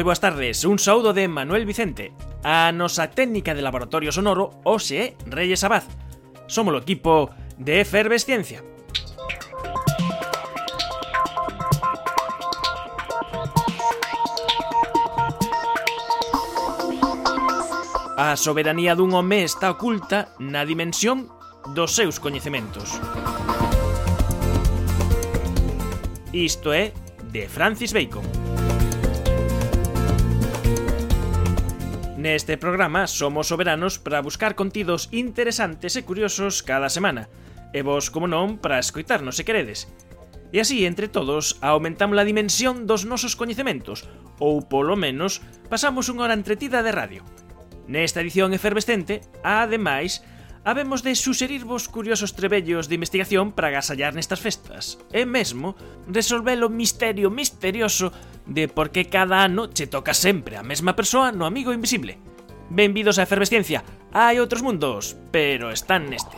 moi boas tardes, un saúdo de Manuel Vicente A nosa técnica de laboratorio sonoro hoxe é Reyes Abad Somos o equipo de Efervesciencia A soberanía dun home está oculta na dimensión dos seus coñecementos. Isto é de Francis Bacon. Neste programa somos soberanos para buscar contidos interesantes e curiosos cada semana, e vos, como non, para escoitarnos se queredes. E así, entre todos, aumentamos a dimensión dos nosos coñecementos, ou polo menos, pasamos unha hora entretida de radio. Nesta edición efervescente, ademais, habemos de suxerirvos curiosos trebellos de investigación para agasallar nestas festas e mesmo resolver o misterio misterioso de por que cada ano che toca sempre a mesma persoa no Amigo Invisible. Benvidos á efervesciencia. Hai outros mundos, pero están neste.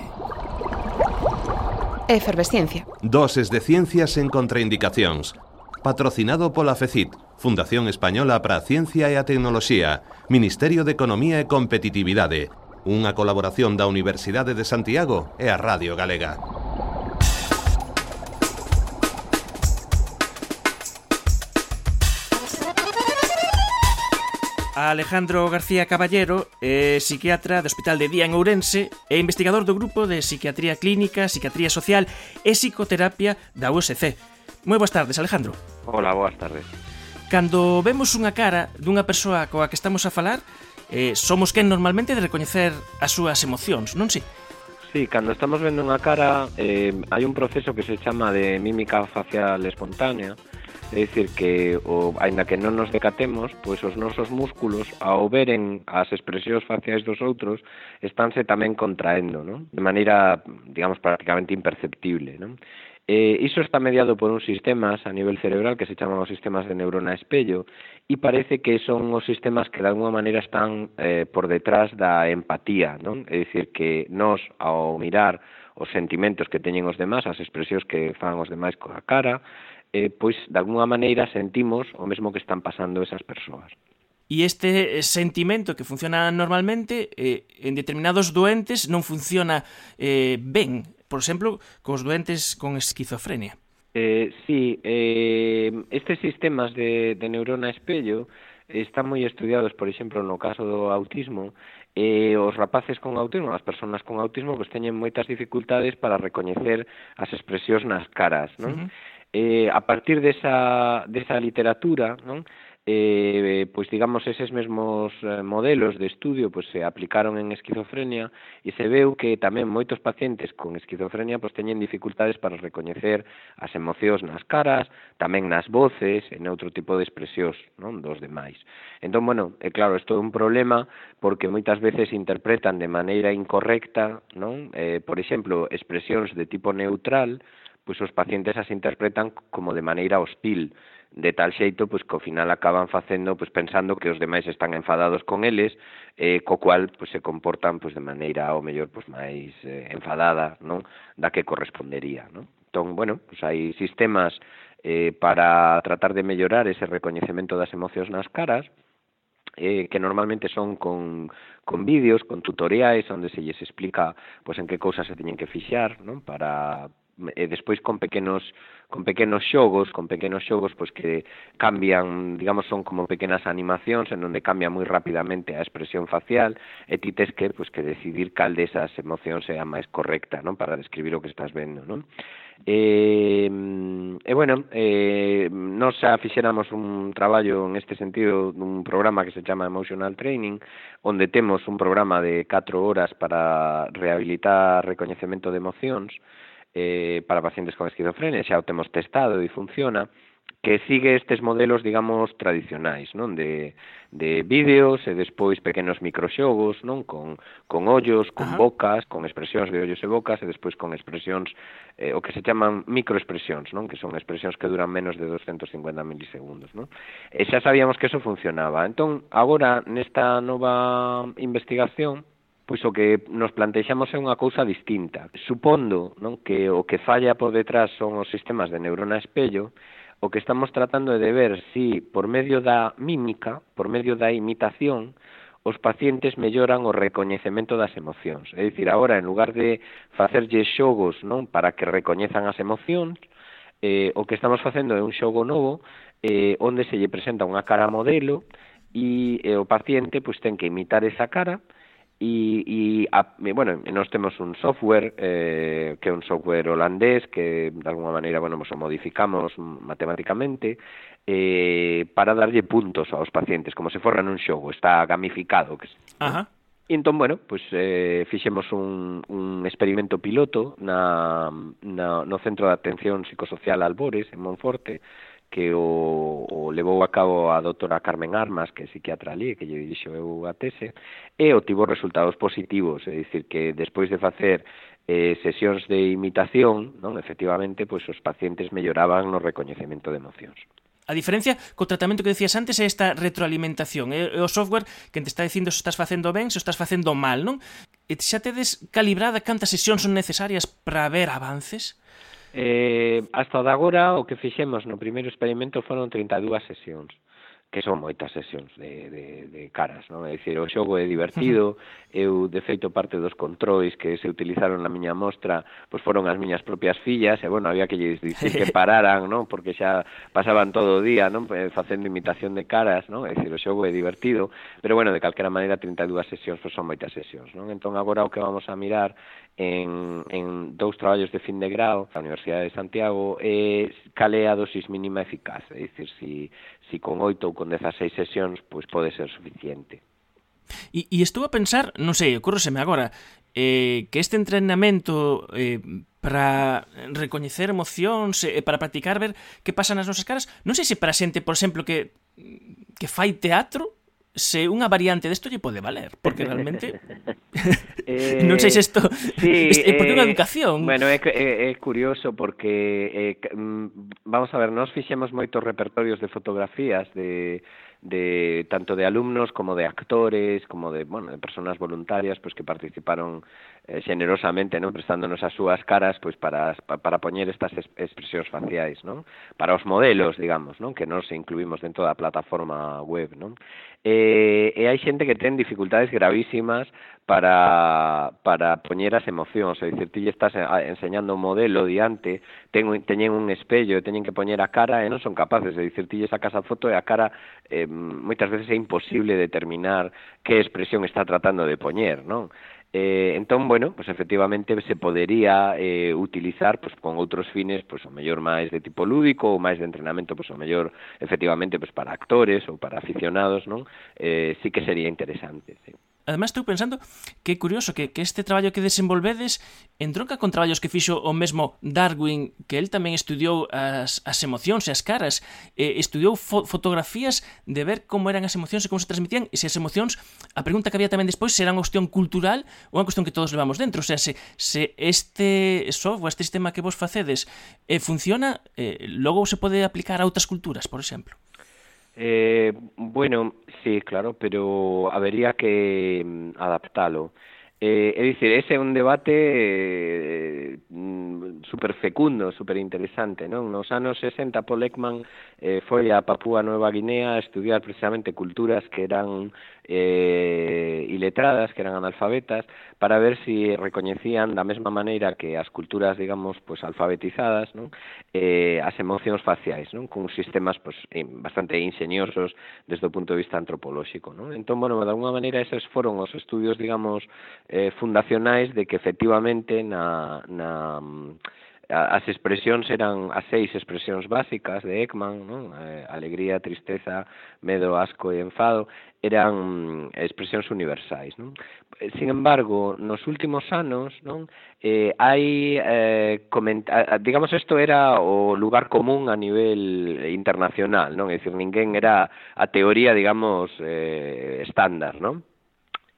Efervesciencia. Doses de ciencias en contraindicacións. Patrocinado pola FECIT, Fundación Española para a Ciencia e a Tecnoloxía, Ministerio de Economía e Competitividade, unha colaboración da Universidade de Santiago e a Radio Galega. a Alejandro García Caballero, é psiquiatra do Hospital de Día en Ourense e investigador do Grupo de Psiquiatría Clínica, Psiquiatría Social e Psicoterapia da USC. Moi boas tardes, Alejandro. Hola, boas tardes. Cando vemos unha cara dunha persoa coa que estamos a falar, eh, somos quen normalmente de recoñecer as súas emocións, non si? Sí, cando estamos vendo unha cara, eh, hai un proceso que se chama de mímica facial espontánea, É dicir que o, aínda que non nos decatemos, pois os nosos músculos ao veren as expresións faciais dos outros estánse tamén contraendo, non? De maneira, digamos, prácticamente imperceptible, non? Eh, iso está mediado por uns sistemas a nivel cerebral que se chaman os sistemas de neurona espello e parece que son os sistemas que de alguma maneira están eh, por detrás da empatía, non? É dicir, que nós ao mirar os sentimentos que teñen os demás, as expresións que fan os demais coa cara, eh, pois de alguna maneira sentimos o mesmo que están pasando esas persoas. E este eh, sentimento que funciona normalmente eh, en determinados doentes non funciona eh, ben, por exemplo, cos doentes con esquizofrenia. Eh, sí, eh, estes sistemas de, de neurona espello están moi estudiados, por exemplo, no caso do autismo, e os rapaces con autismo, as persoas con autismo, pois teñen moitas dificultades para recoñecer as expresións nas caras, non? Uh -huh eh, a partir desa, desa literatura, non? eh, pois digamos eses mesmos eh, modelos de estudio pois se aplicaron en esquizofrenia e se veu que tamén moitos pacientes con esquizofrenia pois teñen dificultades para recoñecer as emocións nas caras, tamén nas voces e noutro tipo de expresións non dos demais. Entón, bueno, é claro, isto é un problema porque moitas veces interpretan de maneira incorrecta, non? Eh, por exemplo, expresións de tipo neutral, pois os pacientes as interpretan como de maneira hostil, de tal xeito pois que ao final acaban facendo pois pensando que os demais están enfadados con eles, eh co cual pois se comportan pois de maneira ao mellor pois máis eh, enfadada, non, da que correspondería, non? Entón, bueno, pois hai sistemas eh para tratar de mellorar ese recoñecemento das emocións nas caras, eh, que normalmente son con, con vídeos, con tutoriais, onde se lles explica pois, en que cousas se teñen que fixar non? Para, e despois con pequenos con pequenos xogos, con pequenos xogos pois que cambian, digamos, son como pequenas animacións en onde cambia moi rapidamente a expresión facial e ti tes que pois que decidir cal desas emocións é a máis correcta, non, para describir o que estás vendo, non? E, e bueno, eh, nos xa fixéramos un traballo en este sentido dun programa que se chama Emotional Training, onde temos un programa de 4 horas para rehabilitar recoñecemento de emocións, eh, para pacientes con esquizofrenia, xa o temos testado e funciona, que sigue estes modelos, digamos, tradicionais, non? De, de vídeos e despois pequenos microxogos, non? Con, con ollos, con Ajá. bocas, con expresións de ollos e bocas e despois con expresións, eh, o que se chaman microexpresións, non? Que son expresións que duran menos de 250 milisegundos, non? E xa sabíamos que eso funcionaba. Entón, agora, nesta nova investigación, pois o que nos plantexamos é unha cousa distinta. Supondo non que o que falla por detrás son os sistemas de neurona espello, o que estamos tratando é de ver si por medio da mímica, por medio da imitación, os pacientes melloran o recoñecemento das emocións. É dicir, agora, en lugar de facerlle xogos non para que recoñezan as emocións, eh, o que estamos facendo é un xogo novo eh, onde se lle presenta unha cara modelo e eh, o paciente pois, ten que imitar esa cara e, e a, bueno, nós temos un software eh, que é un software holandés que de alguna maneira, bueno, o modificamos matemáticamente eh, para darlle puntos aos pacientes como se forran un xogo, está gamificado que Ajá. E entón, bueno, pues, eh, fixemos un, un experimento piloto na, na, no Centro de Atención Psicosocial Albores, en Monforte, que o, o levou a cabo a doutora Carmen Armas, que é psiquiatra ali, que lle dixo eu a tese, e obtivo resultados positivos, é dicir, que despois de facer eh, sesións de imitación, non efectivamente, pois os pacientes melloraban no recoñecemento de emocións. A diferencia co tratamento que decías antes é esta retroalimentación, é o software que te está dicindo se estás facendo ben, se estás facendo mal, non? E xa tedes calibrada cantas sesións son necesarias para ver avances? Eh, hasta o de agora o que fixemos no primeiro experimento foron 32 sesións que son moitas sesións de, de, de caras, non? É dicir, o xogo é divertido, eu de feito parte dos controis que se utilizaron na miña mostra, pois foron as miñas propias fillas, e bueno, había que lles dicir que pararan, non? Porque xa pasaban todo o día, non? Eh, facendo imitación de caras, non? É dicir, o xogo é divertido, pero bueno, de calquera maneira 32 sesións pois son moitas sesións, non? Entón agora o que vamos a mirar en, en dous traballos de fin de grau da Universidade de Santiago é cal é a dosis mínima eficaz, é dicir, si, si con oito ou con 16 sesións pois pode ser suficiente. E, e estou a pensar, non sei, ocurreseme agora, eh, que este entrenamento eh, para recoñecer emocións, eh, para practicar ver que pasa nas nosas caras, non sei se para xente, por exemplo, que que fai teatro, se unha variante desto lle pode valer, porque realmente eh, non sei se isto sí, é porque unha eh, educación. Bueno, é, é, é curioso porque eh, mm, vamos a ver, nós fixemos moitos repertorios de fotografías de de tanto de alumnos como de actores, como de, bueno, de personas voluntarias pues que participaron eh, xenerosamente, non, prestándonos as súas caras pois para para poñer estas expresións faciais, non? Para os modelos, digamos, non, que nos incluímos dentro da plataforma web, non? Eh, e hai xente que ten dificultades gravísimas para para poñer as emocións, é dicir, ti estás enseñando un modelo diante, ten, teñen un espello, teñen que poñer a cara e non son capaces, é dicir, ti sacas a foto e a cara eh, moitas veces é imposible determinar que expresión está tratando de poñer, non? Eh, entón, bueno, pues efectivamente se podería eh, utilizar pues, con outros fines, pues, o mellor máis de tipo lúdico ou máis de entrenamento, pues, o mellor efectivamente pues, para actores ou para aficionados, non? Eh, sí que sería interesante, sí. Además, estou pensando que é curioso que, que este traballo que desenvolvedes entronca con traballos que fixo o mesmo Darwin, que el tamén estudiou as, as emocións e as caras, eh, estudiou fo fotografías de ver como eran as emocións e como se transmitían, e se as emocións, a pregunta que había tamén despois, será unha cuestión cultural ou unha cuestión que todos levamos dentro. O sea, se, se este software, este sistema que vos facedes, eh, funciona, eh, logo se pode aplicar a outras culturas, por exemplo. Eh, bueno, sí, claro, pero habería que mm, adaptalo. Eh, é dicir, ese é un debate eh, mm, super fecundo, super interesante, non? Nos anos 60 Paul Ekman eh, foi a Papúa Nueva Guinea a estudiar precisamente culturas que eran eh, iletradas, que eran analfabetas, para ver si recoñecían da mesma maneira que as culturas, digamos, pues alfabetizadas, non? Eh, as emocións faciais, non? Con sistemas pues bastante ingeniosos desde o punto de vista antropolóxico, non? Entón, bueno, de alguma maneira esos foron os estudios, digamos, eh, fundacionais de que efectivamente na na mm, as expresións eran as seis expresións básicas de Ekman, non? Eh, alegría, tristeza, medo, asco e enfado, eran mm, expresións universais, non? Eh, sin embargo, nos últimos anos, non, eh hai eh comenta digamos isto era o lugar común a nivel internacional, non? É dicir, ninguén era a teoría, digamos, eh estándar, non?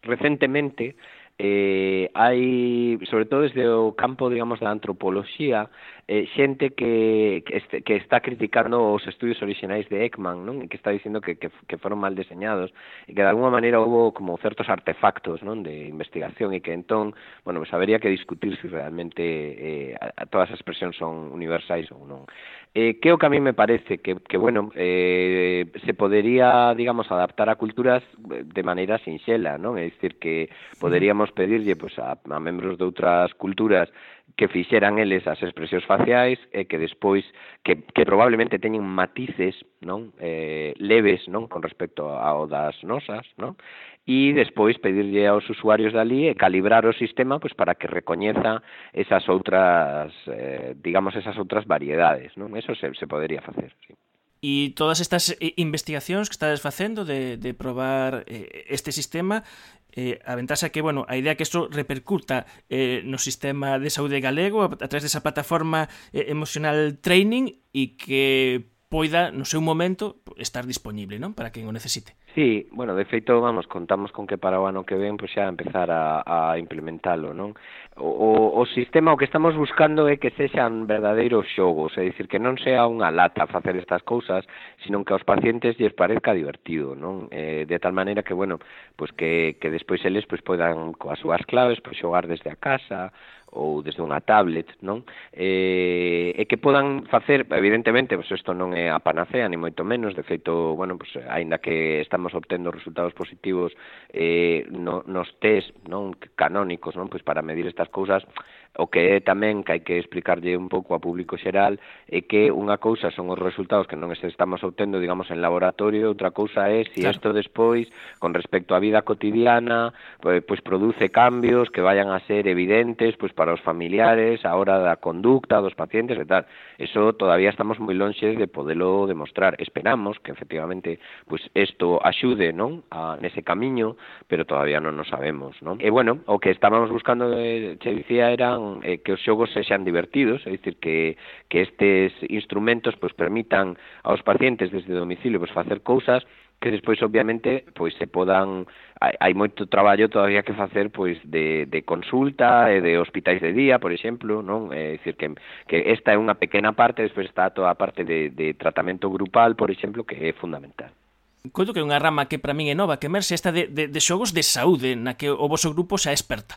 Recentemente eh, hai, sobre todo desde o campo, digamos, da antropoloxía, eh, xente que, que, este, que está criticando os estudios orixinais de Ekman, non? E que está dicindo que, que, que foron mal deseñados e que de alguma maneira houve como certos artefactos non? de investigación e que entón, bueno, pues habería que discutir se si realmente eh, a, a todas as expresións son universais ou non. Eh, que o que a mí me parece que, que bueno, eh, se podería, digamos, adaptar a culturas de maneira sinxela, non? É dicir, que poderíamos pedirlle pues, a, a membros de outras culturas que fixeran eles as expresións faciais e que despois que, que probablemente teñen matices non eh, leves non con respecto ao das nosas non e despois pedirlle aos usuarios dali e calibrar o sistema pois para que recoñeza esas outras eh, digamos esas outras variedades non eso se, se podería facer sí. E todas estas eh, investigacións que estades facendo de, de probar eh, este sistema eh, a que, bueno, a idea que isto repercuta eh, no sistema de saúde galego a, a través desa plataforma eh, emocional training e que poida no seu momento estar disponible, non? Para quen o necesite. Sí, bueno, de feito, vamos, contamos con que para o ano que ven pois pues, xa empezar a, a implementalo, non? O, o, o sistema o que estamos buscando é que sexan verdadeiros xogos, é dicir, que non sea unha lata facer estas cousas, sino que aos pacientes lles parezca divertido, non? Eh, de tal maneira que, bueno, pois pues que, que despois eles pois pues, poidan coas súas claves pois xogar desde a casa ou desde unha tablet, non? Eh, e que podan facer, evidentemente, pois pues isto non é a panacea, ni moito menos, de feito, bueno, pois, pues, aínda que estamos obtendo resultados positivos eh, no, nos test non canónicos non pois para medir estas cousas O que é tamén que hai que explicarlle un pouco a público xeral é que unha cousa son os resultados que non estamos obtendo, digamos, en laboratorio, outra cousa é se si claro. isto despois, con respecto á vida cotidiana, pois, pois produce cambios que vayan a ser evidentes pois para os familiares, a hora da conducta dos pacientes e tal. Eso todavía estamos moi lonxe de podelo demostrar. Esperamos que efectivamente pois isto axude, non, a nese camiño, pero todavía non o sabemos, non? E bueno, o que estábamos buscando, eh, che dicía, eran son eh, que os xogos sexan divertidos, é dicir que que estes instrumentos pois permitan aos pacientes desde domicilio pois facer cousas que despois obviamente pois se podan hai, hai moito traballo todavía que facer pois de, de consulta e de hospitais de día, por exemplo, non? É dicir que que esta é unha pequena parte, despois está toda a parte de de tratamento grupal, por exemplo, que é fundamental. Coito que é unha rama que para min é nova, que emerxe esta de, de, de xogos de saúde, na que o vosso grupo xa experta.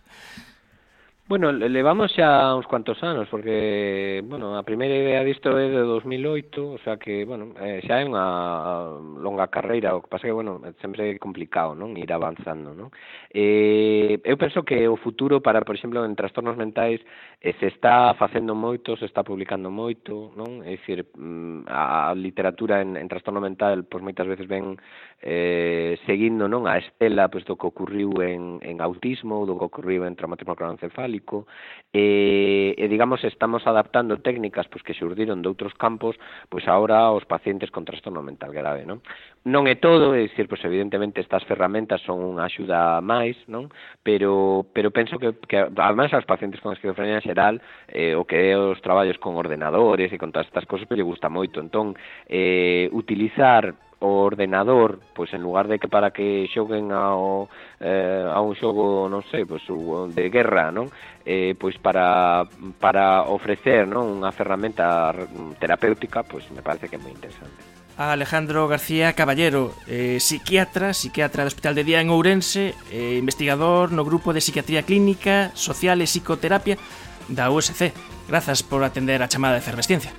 Bueno, levamos xa uns cuantos anos, porque, bueno, a primeira idea disto é de 2008, o sea que, bueno, eh, xa é unha longa carreira, o que pasa que, bueno, sempre é complicado, non, ir avanzando, non? Eh, eu penso que o futuro para, por exemplo, en trastornos mentais eh, se está facendo moito, se está publicando moito, non? É dicir, mm, a literatura en, en trastorno mental, pois moitas veces ven eh, seguindo, non, a estela, pois, do que ocurriu en, en autismo, do que ocurriu en traumatismo cronoencefálico, público e, e digamos estamos adaptando técnicas pois que xurdiron de outros campos pois agora aos pacientes con trastorno mental grave, non? Non é todo, é dicir, pois evidentemente estas ferramentas son unha axuda máis, non? Pero pero penso que que además aos pacientes con esquizofrenia en xeral eh, o que é os traballos con ordenadores e con todas estas cosas, pero lle gusta moito. Entón, eh, utilizar o ordenador, pois en lugar de que para que xoguen ao eh, a un xogo, non sei, pois de guerra, non? Eh, pois para para ofrecer, non, unha ferramenta terapéutica, pois me parece que é moi interesante. A Alejandro García Caballero, eh, psiquiatra, psiquiatra do Hospital de Día en Ourense, eh, investigador no grupo de psiquiatría clínica, social e psicoterapia da USC. Grazas por atender a chamada de efervesciencia.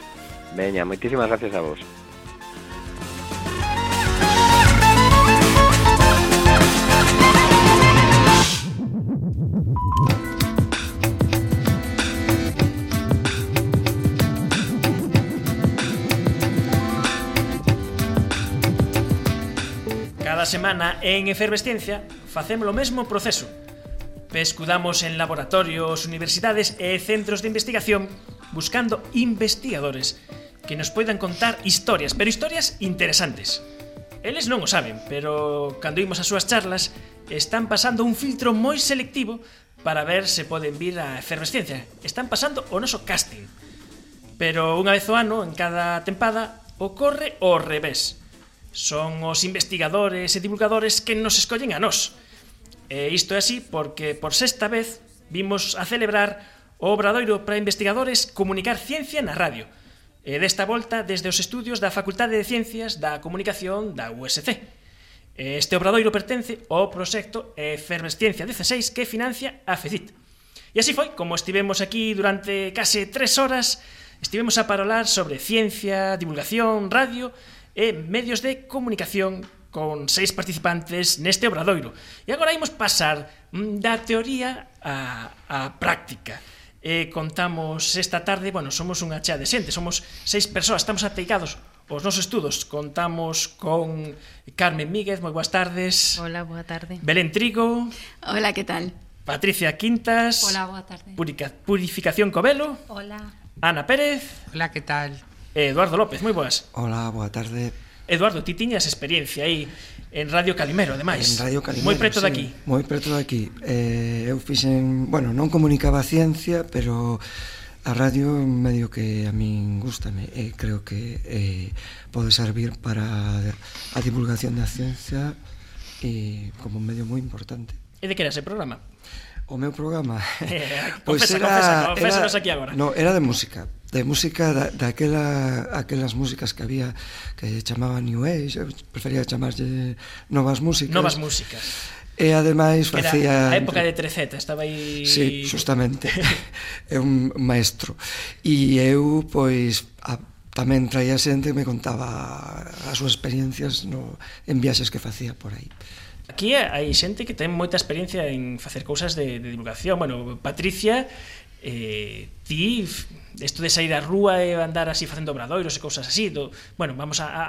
Veña, moitísimas gracias a vos. semana en Efervesciencia facemos o mesmo proceso. Pescudamos en laboratorios, universidades e centros de investigación buscando investigadores que nos poidan contar historias, pero historias interesantes. Eles non o saben, pero cando imos as súas charlas están pasando un filtro moi selectivo para ver se poden vir a efervescencia. Están pasando o noso casting. Pero unha vez o ano, en cada tempada, ocorre o revés. Son os investigadores e divulgadores que nos escollen a nós. E isto é así porque por sexta vez vimos a celebrar o Obradoiro para investigadores comunicar ciencia na radio. E desta volta desde os estudios da Facultade de Ciencias da Comunicación da USC. Este obradoiro pertence ao proxecto Efervesciencia 16 que financia a FECIT. E así foi como estivemos aquí durante case tres horas, estivemos a parolar sobre ciencia, divulgación, radio e medios de comunicación con seis participantes neste obradoiro. E agora imos pasar mm, da teoría á, á práctica. E contamos esta tarde, bueno, somos unha chea de xente, somos seis persoas, estamos ateigados os nosos estudos. Contamos con Carmen Míguez, moi boas tardes. Hola, boa tarde. Belén Trigo. Hola, que tal? Patricia Quintas. Hola, boa tarde. Purica, Purificación Covelo. Hola. Ana Pérez. Hola, que tal? Eh, Eduardo López, moi boas. Hola, boa tarde. Eduardo, ti tiñas experiencia aí en Radio Calimero, ademais. En Radio Calimero, Moi preto sí, daqui. Moi preto daqui. Eh, eu fixen, bueno, non comunicaba ciencia, pero a radio é un medio que a min gustame e eh, creo que eh, pode servir para a divulgación da ciencia e eh, como un medio moi importante. E de que era ese programa? O meu programa. Eh, pois confesa, era, confesa, confesa, era, aquí agora. No, era de música, de música da, daquela aquelas músicas que había que chamaban New Age, eu prefería chamarlle novas músicas. Novas músicas. E ademais facía... Era a época de Treceta, estaba aí... Sí, justamente. é un maestro. E eu, pois, a, tamén traía xente que me contaba as súas experiencias no, en viaxes que facía por aí. Aquí hai xente que ten moita experiencia en facer cousas de, de divulgación. Bueno, Patricia eh, ti isto de sair á rúa e andar así facendo obradoiros e cousas así do, bueno, vamos a, a,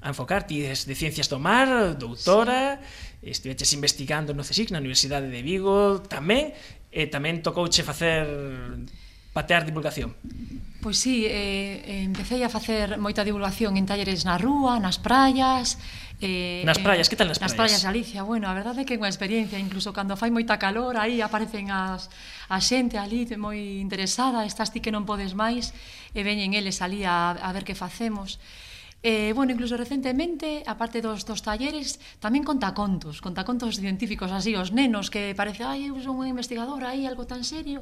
a enfocar ti de, de ciencias do mar, doutora sí. estiveches investigando no CSIC na Universidade de Vigo tamén e tamén tocouche facer patear divulgación? Pois sí, eh, eh empecé a facer moita divulgación en talleres na rúa, nas praias, Eh, nas praias, eh, que tal nas praias? Nas praias de Galicia, bueno, a verdade é que é unha experiencia, incluso cando fai moita calor, aí aparecen as, a xente ali moi interesada, estás ti que non podes máis, e veñen eles ali a, a ver que facemos. Eh, bueno, incluso recentemente, aparte dos, dos talleres, tamén contacontos, contacontos científicos así, os nenos que parece, ai, eu son unha investigadora, aí algo tan serio,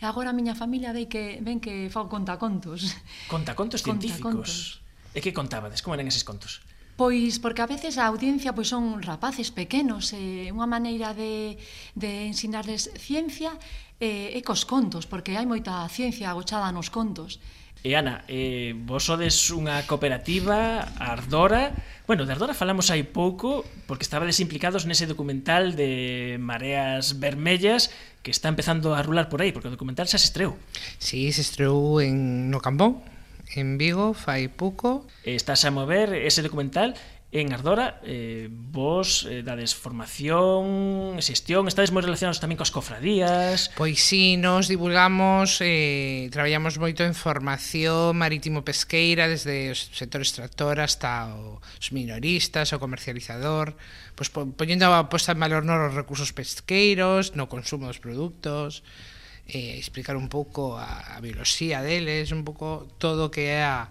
e agora a miña familia ve que ven que fao contacontos. Contacontos científicos. Contacontos. E que contabades? Como eran eses contos? Pois porque a veces a audiencia pois son rapaces pequenos, eh, unha maneira de, de ensinarles ciencia eh, e cos contos, porque hai moita ciencia agochada nos contos. E Ana, eh, vos sodes unha cooperativa, Ardora, bueno, de Ardora falamos hai pouco, porque estabades implicados nese documental de Mareas Vermellas, que está empezando a rular por aí, porque o documental xa se estreou. Sí, se estreou en No Cambón, en Vigo, fai pouco. Estás a mover ese documental En Ardora eh, vos eh, dades formación, xestión, estades moi relacionados tamén coas cofradías. Pois sí, nos divulgamos, eh, traballamos moito en formación marítimo pesqueira desde os sectores extractor hasta os minoristas, o comercializador, pois poñendo a posta en valor nos recursos pesqueiros, no consumo dos produtos, eh, explicar un pouco a, a bioloxía deles, un pouco todo que é a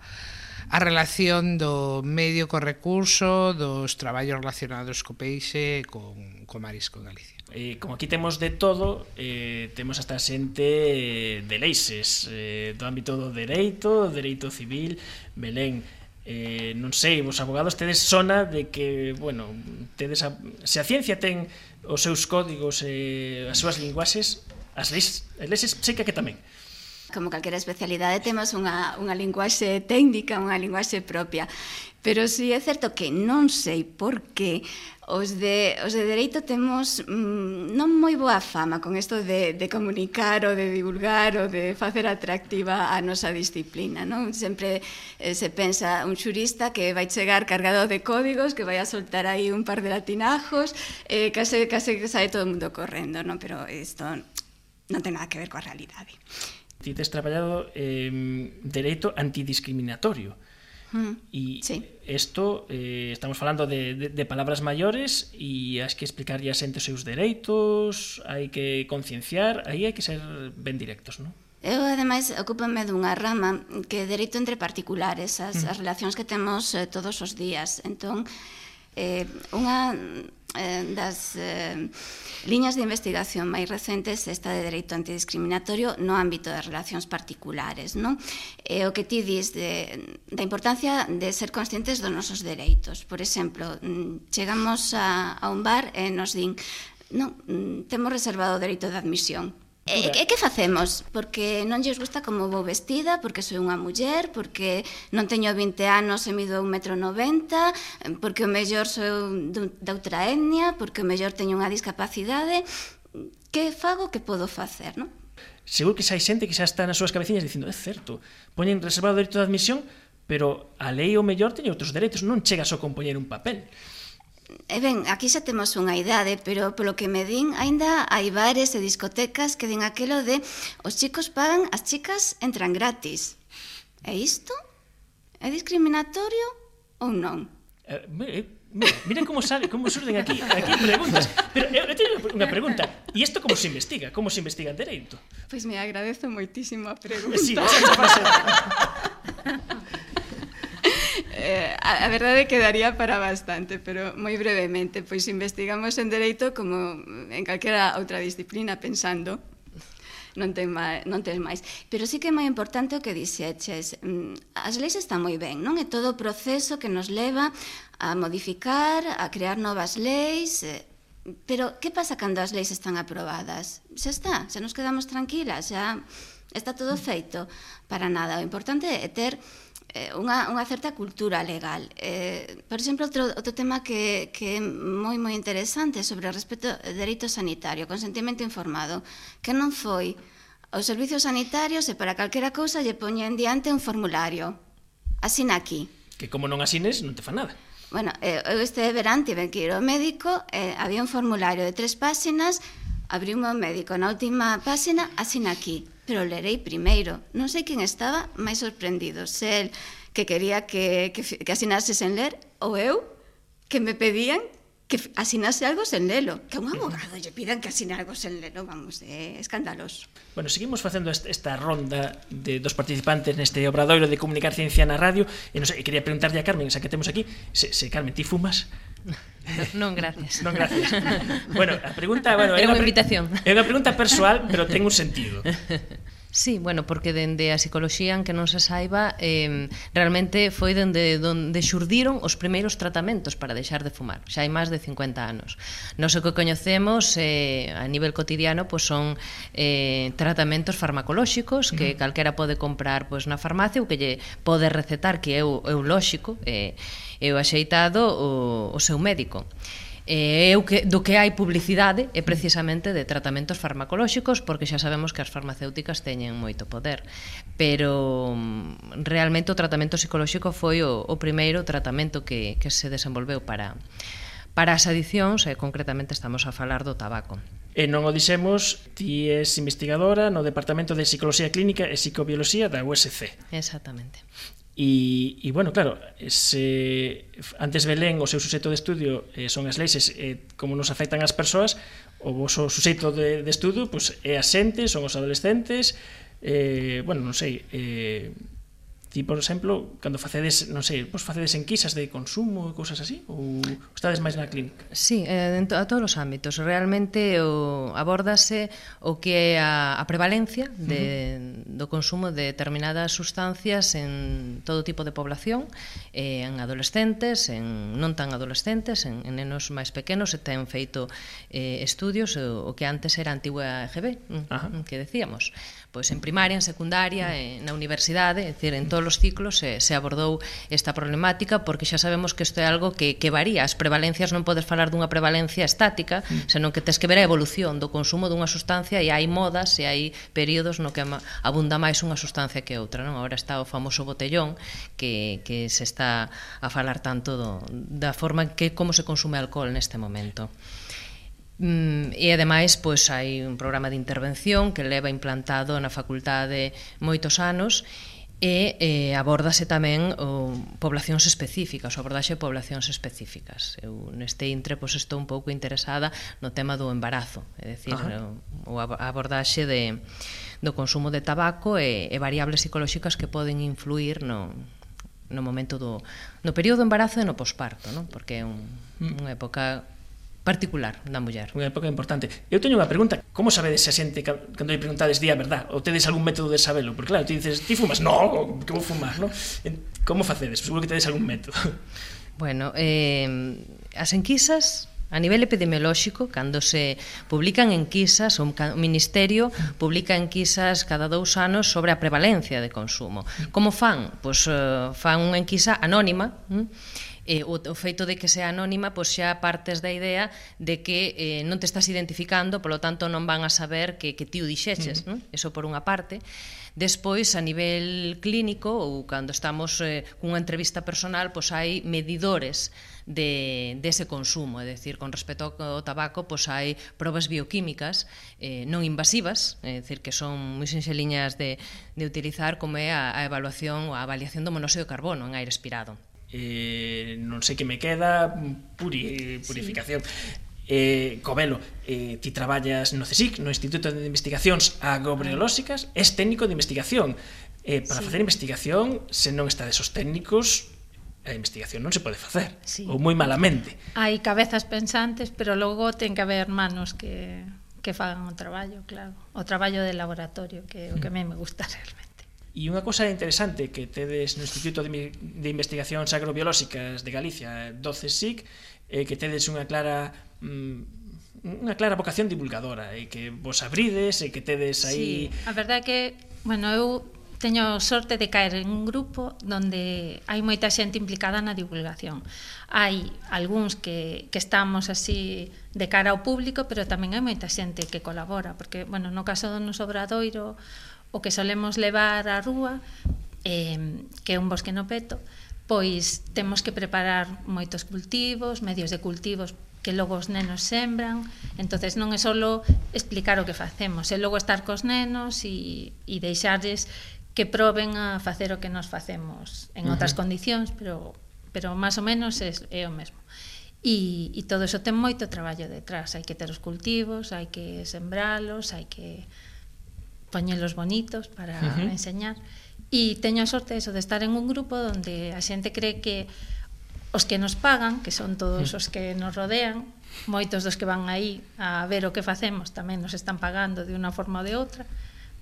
a relación do medio co recurso, dos traballos relacionados co peixe e con, co marisco en Galicia. Eh, como aquí temos de todo, eh, temos hasta xente eh, de leixes, eh, do ámbito do dereito, do dereito civil, Belén, Eh, non sei, vos abogados tedes sona de que, bueno, tedes a, se a ciencia ten os seus códigos e eh, as súas linguaxes, as leis, as leis sei que tamén como calquera especialidade, temos unha, unha linguaxe técnica, unha linguaxe propia. Pero si sí, é certo que non sei por que os de, os de dereito temos mmm, non moi boa fama con isto de, de comunicar ou de divulgar ou de facer atractiva a nosa disciplina. Non? Sempre eh, se pensa un xurista que vai chegar cargado de códigos, que vai a soltar aí un par de latinajos, eh, case, case que sae todo o mundo correndo, non? pero isto non ten nada que ver coa realidade ti tes traballado eh, dereito antidiscriminatorio. Mm, e sí. isto eh, estamos falando de, de, de palabras maiores e hai que explicar a xente os seus dereitos, hai que concienciar, aí hai que ser ben directos, non? Eu, ademais, ocupame dunha rama que é dereito entre particulares, as, mm. as relacións que temos eh, todos os días. Entón, Eh, unha eh, das eh, liñas de investigación máis recentes esta de dereito antidiscriminatorio no ámbito das relacións particulares. Non? E eh, o que ti dis de, da importancia de ser conscientes dos nosos dereitos. Por exemplo, mm, chegamos a, a un bar e nos din non, mm, temos reservado o dereito de admisión Eh, e, e que facemos? Porque non lles gusta como vou vestida, porque sou unha muller, porque non teño 20 anos e mido 1,90 m, porque o mellor sou de outra etnia, porque o mellor teño unha discapacidade. Que fago, que podo facer, non? Seguro que xa hai xente que xa está nas súas cabeciñas dicindo, é certo, poñen reservado o dereito de admisión, pero a lei o mellor teñe outros dereitos, non chega só con poñer un papel. E ben, aquí xa temos unha idade, pero polo que me din, aínda hai bares e discotecas que din aquelo de os chicos pagan, as chicas entran gratis. E isto? É discriminatorio ou non? Eh, mira, eh, mira como sale, como surden aquí, aquí preguntas. Pero eu, eu teño unha pregunta. E isto como se investiga? Como se investiga en dereito? Pois pues me agradezo moitísimo a pregunta. Sí, xa, xa, xa, xa. Eh, a, a verdade é que daría para bastante, pero moi brevemente, pois investigamos en dereito como en calquera outra disciplina pensando non ten máis, non ten máis. Pero sí que é moi importante o que dixeches. Mm, as leis están moi ben, non? É todo o proceso que nos leva a modificar, a crear novas leis, eh, pero que pasa cando as leis están aprobadas? Xa está, xa nos quedamos tranquilas, xa está todo feito. Para nada, o importante é ter Eh, unha, unha certa cultura legal. Eh, por exemplo, outro, outro tema que, que é moi moi interesante sobre o respeto ao dereito sanitario, consentimento informado, que non foi aos servicios sanitarios e para calquera cousa lle poñen diante un formulario. Asina aquí. Que como non asines non te fa nada. Bueno, eh, eu este verán tive que ir ao médico, eh, había un formulario de tres páxinas, abriu o médico na última páxina, asina aquí pero lerei primeiro. Non sei quen estaba máis sorprendido, se el que quería que, que, que asinase sen ler ou eu que me pedían que asinase algo sen lelo. Que a un abogado lle pidan que asine algo sen lelo, vamos, é eh, escandaloso. Bueno, seguimos facendo esta ronda de dos participantes neste obradoiro de comunicar ciencia na radio e non sei, quería preguntarlle a Carmen, xa que temos aquí, se, se Carmen, ti fumas? Non, gracias. Non, gracias. bueno, a pregunta, bueno, é unha invitación. É unha pregunta persoal, pero ten un sentido. Sí, bueno, porque dende a psicoloxía, que non se saiba, eh, realmente foi dende donde xurdiron os primeiros tratamentos para deixar de fumar, xa hai máis de 50 anos. Non sei que coñecemos eh, a nivel cotidiano pois son eh, tratamentos farmacolóxicos que uh -huh. calquera pode comprar pois, na farmacia ou que lle pode recetar, que é o, é o lóxico, eh, e o axeitado o, o seu médico. E eu que, do que hai publicidade é precisamente de tratamentos farmacolóxicos porque xa sabemos que as farmacéuticas teñen moito poder pero mm, realmente o tratamento psicolóxico foi o, o primeiro tratamento que, que se desenvolveu para, para as adicións e concretamente estamos a falar do tabaco E non o dixemos, ti és investigadora no Departamento de Psicoloxía Clínica e Psicobioloxía da USC. Exactamente. E, e bueno, claro, se antes Belén o seu suxeto de estudio eh, son as leis eh, como nos afectan as persoas, o voso suxeito de, de estudo pois, é a xente, son os adolescentes, eh, bueno, non sei, eh, Ti, por exemplo, cando facedes, non sei, vos facedes enquisas de consumo e cousas así? Ou estades máis na clínica? Sí, eh, en to, a todos os ámbitos. Realmente o, abordase o que é a, a prevalencia de, uh -huh. do consumo de determinadas sustancias en todo tipo de población, eh, en adolescentes, en non tan adolescentes, en, en nenos máis pequenos, se ten feito eh, estudios o, o que antes era a antigua EGB, -huh. que decíamos pois en primaria, en secundaria, mm. na universidade, é dicir, en todos os ciclos se, se abordou esta problemática porque xa sabemos que isto é algo que, que varía. As prevalencias non podes falar dunha prevalencia estática, mm. senón que tens que ver a evolución do consumo dunha sustancia e hai modas e hai períodos no que abunda máis unha sustancia que outra. Non? Ahora está o famoso botellón que, que se está a falar tanto do, da forma que como se consume alcohol neste momento. Mm, e ademais, pois hai un programa de intervención que leva implantado na facultade moitos anos e eh, abordase tamén o, poblacións específicas, o abordaxe de poblacións específicas. Eu neste intre pois, estou un pouco interesada no tema do embarazo, é dicir, o, o abordaxe de, do consumo de tabaco e, e variables psicolóxicas que poden influir no, no momento do no período do embarazo e no posparto, non? Porque é un, mm. unha época particular da muller. Unha época importante. Eu teño unha pregunta, como sabedes se a xente cando lle preguntades di a verdad? Ou tedes algún método de sabelo? Porque claro, ti dices, ti fumas? No, que vou fumar, no? Como facedes? Seguro que tedes algún método. Bueno, eh, as enquisas A nivel epidemiolóxico, cando se publican enquisas, o Ministerio publica enquisas cada dous anos sobre a prevalencia de consumo. Como fan? Pois fan unha enquisa anónima, eh, o, o feito de que sea anónima pois xa partes da idea de que eh, non te estás identificando, polo tanto non van a saber que, que ti o dixeches, uh -huh. non? Eso por unha parte. Despois, a nivel clínico, ou cando estamos eh, cunha entrevista personal, pois hai medidores de, de ese consumo, é dicir, con respecto ao tabaco, pois hai probas bioquímicas eh, non invasivas, é dicir, que son moi sinxeliñas de, de utilizar como é a, a evaluación ou a avaliación do monóxido de carbono en aire expirado eh, non sei que me queda puri, eh, purificación sí. Eh, Covelo, eh, ti traballas no CSIC, no Instituto de Investigacións Agrobiolóxicas, és técnico de investigación. Eh, para sí. facer investigación, se non está desos técnicos, a investigación non se pode facer, sí. ou moi malamente. Hai cabezas pensantes, pero logo ten que haber manos que, que fagan o traballo, claro. O traballo de laboratorio, que é o que a mí me gusta realmente. E unha cosa interesante que tedes no Instituto de, de Investigacións Agrobiolóxicas de Galicia, 12 SIC, é que tedes unha clara mm, unha clara vocación divulgadora e que vos abrides e que tedes aí... Sí, a verdade é que, bueno, eu teño sorte de caer en un grupo donde hai moita xente implicada na divulgación. Hai algúns que, que estamos así de cara ao público, pero tamén hai moita xente que colabora, porque, bueno, no caso do noso obradoiro, o que solemos levar á rúa, eh, que é un bosque no peto, pois temos que preparar moitos cultivos, medios de cultivos que logo os nenos sembran, entonces non é só explicar o que facemos, é logo estar cos nenos e, e deixarles que proben a facer o que nos facemos en uh -huh. outras condicións, pero pero máis ou menos é, é o mesmo. E, e todo iso ten moito traballo detrás, hai que ter os cultivos, hai que sembralos, hai que poñelos bonitos para uh -huh. enseñar. E teño a sorte eso de estar en un grupo onde a xente cree que os que nos pagan, que son todos os que nos rodean, moitos dos que van aí a ver o que facemos tamén nos están pagando de unha forma ou de outra,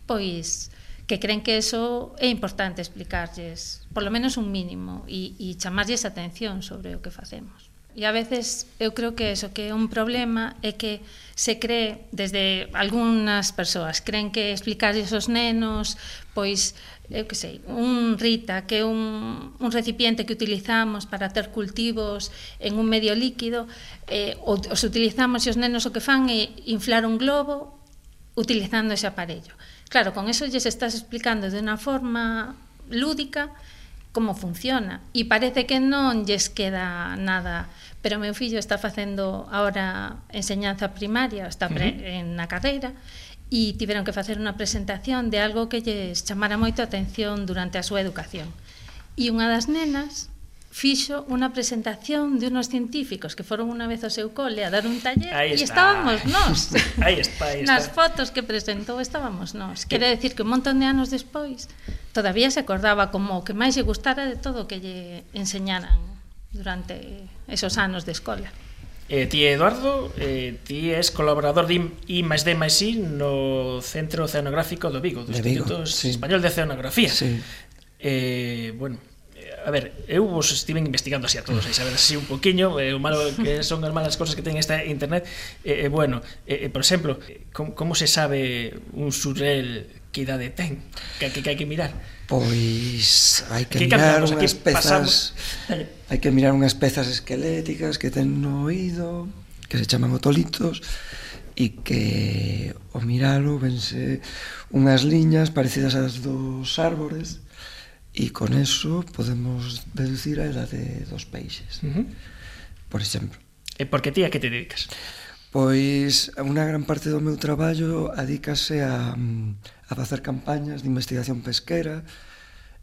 pois que creen que eso é importante explicarlles, polo menos un mínimo, e, e chamarlles atención sobre o que facemos. E a veces eu creo que eso que é un problema é que se cree desde algunhas persoas creen que explicarlles aos nenos pois eu que sei, un rita que é un, un recipiente que utilizamos para ter cultivos en un medio líquido eh, os utilizamos e os nenos o que fan é inflar un globo utilizando ese aparello. Claro, con eso lles estás explicando de unha forma lúdica como funciona. E parece que non lles queda nada. Pero meu fillo está facendo ahora enseñanza primaria está pre, uh -huh. en na carreira e tiveron que facer unha presentación de algo que lles chamara moito a atención durante a súa educación. E unha das nenas fixo unha presentación de unos científicos que foron unha vez ao seu cole a dar un taller e estábamos nós. Aí está, aí está. Nas fotos que presentou estábamos nós. Quere eh. decir que un montón de anos despois todavía se acordaba como o que máis lle gustara de todo o que lle enseñaran durante esos anos de escola. Eh, ti, Eduardo, eh, ti és colaborador de I más D más I no Centro Oceanográfico do Vigo, do de Vigo, Instituto sí. Español de Oceanografía. Sí. Eh, bueno, a ver, eu vos estiven investigando así a todos, e saber así un poquiño, eh, o malo que son as malas cousas que ten esta internet. Eh, eh, bueno, eh, eh por exemplo, eh, como, como se sabe un surrel que idade ten? Que, que, que hai que mirar? Pois hai que, que mirar unhas pezas hai que mirar unhas pezas esqueléticas que ten no oído que se chaman otolitos e que o miralo vense unhas liñas parecidas ás dos árbores E con eso podemos deducir a edade dos peixes, uh -huh. por exemplo. E por que ti a que te dedicas? Pois unha gran parte do meu traballo adícase a, mm, a facer campañas de investigación pesquera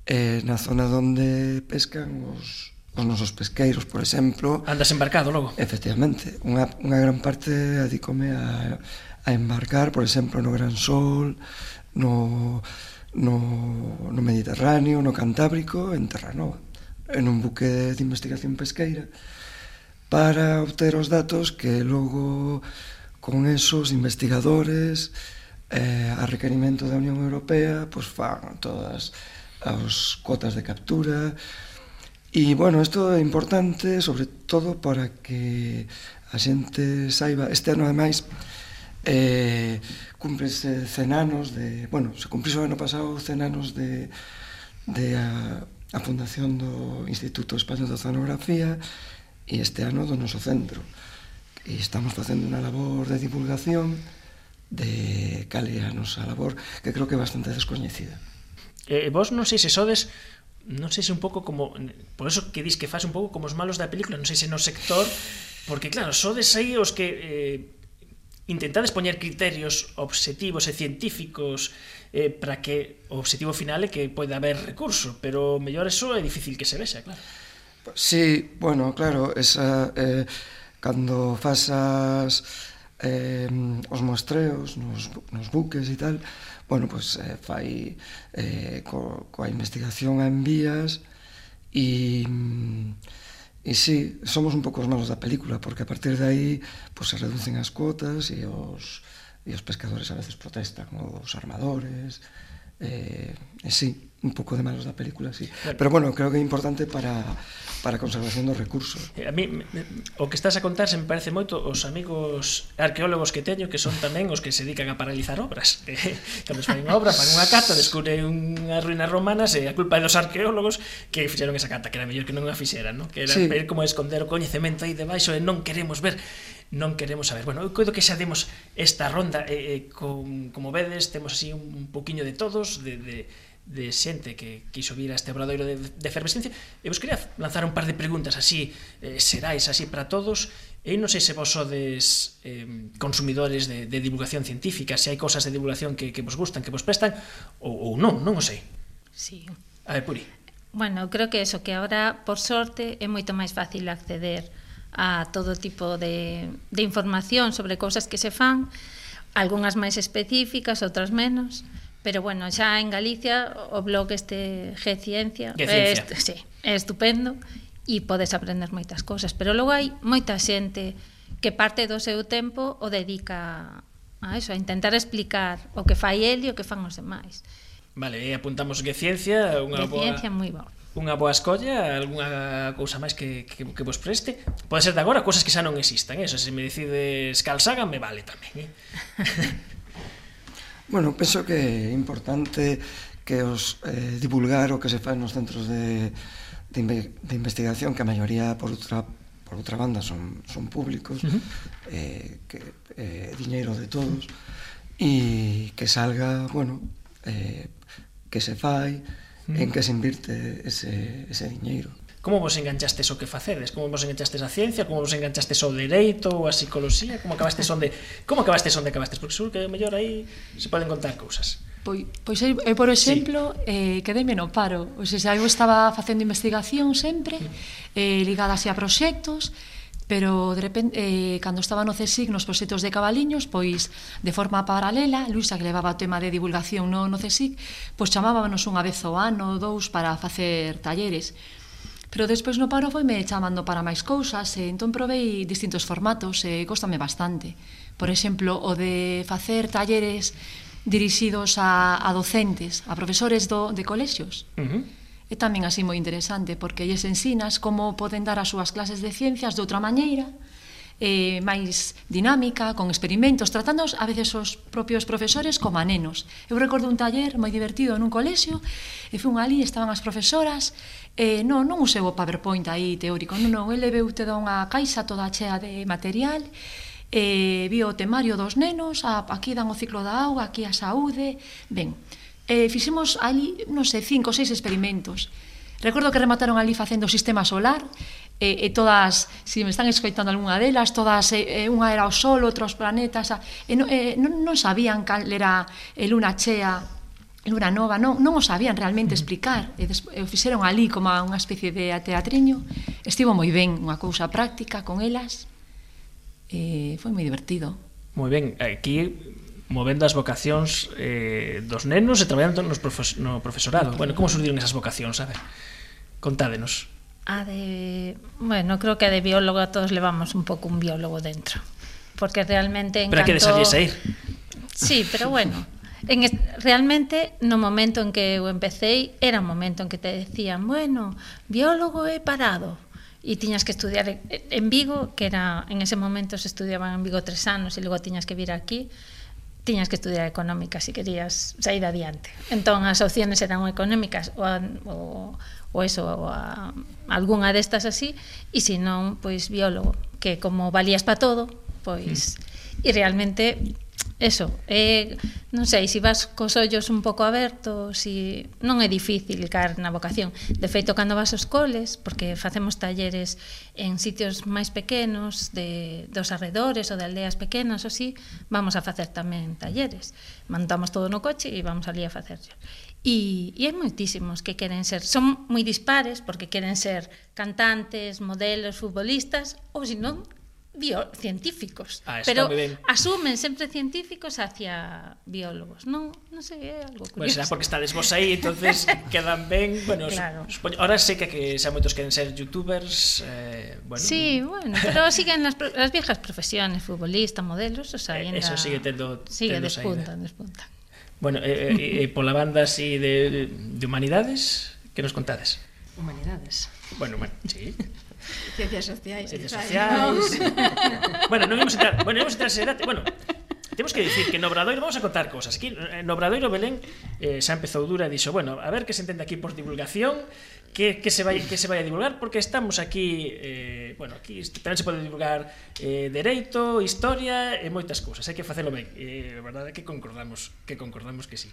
eh, na zona onde pescan os, os nosos pesqueiros, por exemplo. Andas embarcado logo? Efectivamente. Unha, unha gran parte adícome a, a embarcar, por exemplo, no Gran Sol, no no, no Mediterráneo, no Cantábrico, en Terranova, en un buque de investigación pesqueira, para obter os datos que logo con esos investigadores eh, a requerimento da Unión Europea pois fan todas as cotas de captura. E bueno, isto é importante sobre todo para que a xente saiba. Este ano ademais máis eh, cúmprense 100 anos de, bueno, se cumpriso o ano pasado 100 anos de, de a, a fundación do Instituto Español de Oceanografía e este ano do noso centro. E estamos facendo unha labor de divulgación de cale a nosa labor que creo que é bastante descoñecida. Eh, vos non sei se sodes non sei se un pouco como por eso que dis que faz un pouco como os malos da película, non sei se no sector, porque claro, sodes aí os que eh, intentades poñer criterios obxectivos e científicos eh, para que o obxectivo final é que poida haber recurso, pero mellor eso é difícil que se vexa, claro. Sí, bueno, claro, esa, eh, cando fasas eh, os mostreos nos, nos buques e tal, bueno, pues, eh, fai eh, co, coa investigación en vías e... Mm, E sí, somos un pouco os malos da película, porque a partir de aí pues, se reducen as cuotas e os, e os pescadores a veces protestan, os armadores, eh, e sí, un pouco de manos da película, sí. Bueno, Pero bueno, creo que é importante para para a conservación dos recursos. Eh, a mí o que estás a contar se me parece moito os amigos arqueólogos que teño que son tamén os que se dedican a paralizar obras. Cando fan unha obra, fan unha cata, descubre unhas ruínas romanas e a culpa é dos arqueólogos que fixeron esa cata, que era mellor que non a fixeran, no? que era sí. como esconder o coñecemento aí debaixo e non queremos ver non queremos saber. Bueno, eu coido que xa demos esta ronda eh, eh, con, como vedes, temos así un, un poquiño de todos, de, de de xente que quiso vir a este obradoiro de, de efervescencia e vos quería lanzar un par de preguntas así eh, serais así para todos. E non sei se vos sodes eh, consumidores de, de divulgación científica se hai cosas de divulgación que, que vos gustan que vos prestan ou, ou non, non o sei. Sí. A ver, Puri. Bueno, creo que eso, que ahora por sorte é moito máis fácil acceder a todo tipo de, de información sobre cousas que se fan algunhas máis específicas, outras menos, Pero bueno, xa en Galicia o blog este G Ciencia, é, Est, sí, é estupendo e podes aprender moitas cousas, pero logo hai moita xente que parte do seu tempo o dedica a eso, a intentar explicar o que fai el e o que fan os demais. Vale, e apuntamos que ciencia, unha que boa... ciencia moi boa. Unha boa escolla, algunha cousa máis que, que, que vos preste. Pode ser de agora cousas que xa non existan, eso, se me decides Calsagan me vale tamén, eh? Bueno, penso que é importante que os eh, divulgar o que se fai nos centros de, de, inve de investigación, que a maioría, por outra, por outra banda, son, son públicos, uh -huh. eh, que, eh, diñeiro de todos, e que salga, bueno, eh, que se fai, uh -huh. en que se invirte ese, ese diñeiro. Como vos enganchastes o que facedes? Como vos enganchastes a ciencia? Como vos enganchastes ao dereito ou a psicoloxía? Como acabastes onde, como acabastes onde acabastes? Porque seguro que mellor aí se poden contar cousas. Pois, pois eu, eu por exemplo, sí. eh, quedeime no paro. O sea, eu estaba facendo investigación sempre, mm. eh, ligada así a proxectos, pero de repente eh, cando estaba no CSIC nos proxectos de Cabaliños, pois de forma paralela, Luisa que levaba o tema de divulgación no, no CSIC, pois chamábamos unha vez ao ano ou dous para facer talleres. Pero despois no paro foi me chamando para máis cousas, e entón provei distintos formatos e costame bastante. Por exemplo, o de facer talleres dirixidos a, a docentes, a profesores do, de colexios. Uh -huh. É tamén así moi interesante, porque lles ensinas como poden dar as súas clases de ciencias de outra maneira, uh eh, máis dinámica, con experimentos, tratando a veces os propios profesores como a nenos. Eu recordo un taller moi divertido nun colexio, e fun ali, estaban as profesoras, eh, non, non usei o PowerPoint aí teórico, non, non, ele veu te unha caixa toda chea de material, eh, vi o temario dos nenos, a, aquí dan o ciclo da auga, aquí a saúde, ben, eh, fixemos ali, non sei, cinco ou seis experimentos, Recordo que remataron ali facendo o sistema solar e, e todas, se me están escoitando algunha delas, todas, e, e unha era o Sol, outros planetas, a, e, no, e non, non sabían cal era e luna chea, luna nova, non, non o sabían realmente explicar, e, des, e o fixeron ali como unha especie de teatriño, estivo moi ben, unha cousa práctica con elas, e foi moi divertido. Moi ben, aquí movendo as vocacións eh, dos nenos e traballando nos profes no profesorado. Bueno, como surdiron esas vocacións? A ver, contádenos. A de, bueno, creo que a de biólogo a todos levamos un pouco un biólogo dentro, porque realmente en Pero canto... que desalle sair. Sí, pero bueno, en est... realmente no momento en que eu empecé, era un momento en que te decían, bueno, biólogo é parado, e tiñas que estudiar en Vigo, que era en ese momento se estudiaban en Vigo tres anos e logo tiñas que vir aquí, tiñas que estudiar económicas se querías sair adiante. Entón as opciones eran económicas ou, ou ou eso, ou a, algunha destas así, e se non, pois biólogo, que como valías para todo, pois mm. e realmente eso, eh, non sei, se si vas cos ollos un pouco abertos, si non é difícil caer na vocación. De feito, cando vas aos coles, porque facemos talleres en sitios máis pequenos, de, dos arredores ou de aldeas pequenas, ou si, vamos a facer tamén talleres. Montamos todo no coche e vamos ali a facerlos E, e hai moitísimos que queren ser, son moi dispares porque queren ser cantantes, modelos, futbolistas ou senón bio, científicos. Ah, pero asumen sempre científicos hacia biólogos. Non, non sei, é algo curioso. Bueno, será porque estades vos aí, entonces quedan ben, bueno, claro. supoño, ahora sei que, que xa moitos queren ser youtubers, eh, bueno. Sí, bueno, pero siguen las, las viejas profesiones, futbolista, modelos, o sea, eh, ainda, Eso sigue tendo, sigue tendo ¿eh? despuntan, despuntan. Bueno, e, e, e pola banda así de, de humanidades, que nos contades? Humanidades. Bueno, bueno, sí. Ciencias sociais. Ciencias sociais. No. bueno, non imos entrar, bueno, imos entrar serate, bueno, temos que dicir que no Obradoiro vamos a contar cosas. Aquí no Obradoiro Belén eh, xa empezou dura e dixo, bueno, a ver que se entende aquí por divulgación, que, que, se vai, que se vai a divulgar porque estamos aquí eh, bueno, aquí tamén se pode divulgar eh, dereito, historia e moitas cousas. Hai que facelo ben eh, a verdade é que concordamos que concordamos que sí.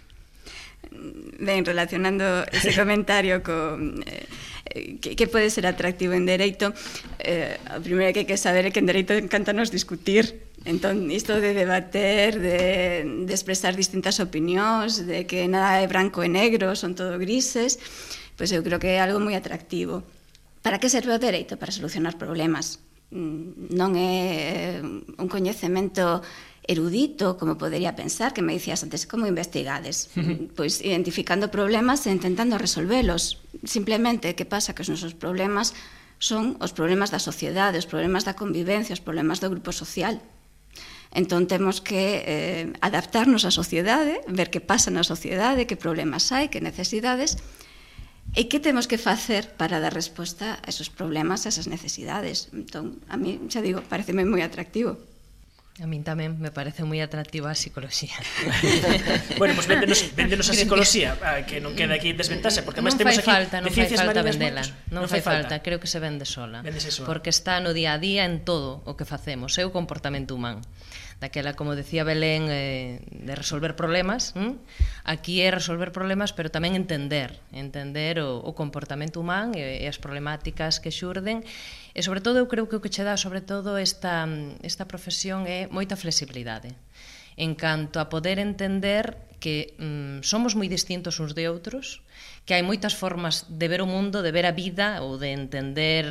Ben, relacionando ese comentario co, eh, que, que pode ser atractivo en dereito eh, o primeiro que hai que saber é que en dereito encantanos discutir. Entón, isto de debater, de, de expresar distintas opinións, de que nada é branco e negro, son todo grises, Pois eu creo que é algo moi atractivo. Para que serve o dereito? Para solucionar problemas. Mm, non é eh, un coñecemento erudito, como podería pensar, que me dicías antes, como investigades? Pois identificando problemas e intentando resolvelos. Simplemente, que pasa? Que os nosos problemas son os problemas da sociedade, os problemas da convivencia, os problemas do grupo social. Entón temos que eh, adaptarnos á sociedade, ver que pasa na sociedade, que problemas hai, que necesidades, e E que temos que facer para dar resposta a esos problemas, a esas necesidades? Entón, a mí, xa digo, pareceme moi atractivo. A min tamén me parece moi atractiva a psicología. bueno, pois pues véndenos, véndenos a psicología, que non queda aquí desventaxe, porque máis temos aquí falta, non fai falta vendela, non, non fai falta. falta, creo que se vende sola, Vendese sola, porque está no día a día en todo o que facemos, é ¿eh? o comportamento humano daquela, como decía Belén, eh, de resolver problemas. Hm? Aquí é resolver problemas, pero tamén entender, entender o, o comportamento humano e, e as problemáticas que xurden. E, sobre todo, eu creo que o que che dá, sobre todo, esta, esta profesión é moita flexibilidade en canto a poder entender que mm, somos moi distintos uns de outros, que hai moitas formas de ver o mundo, de ver a vida ou de entender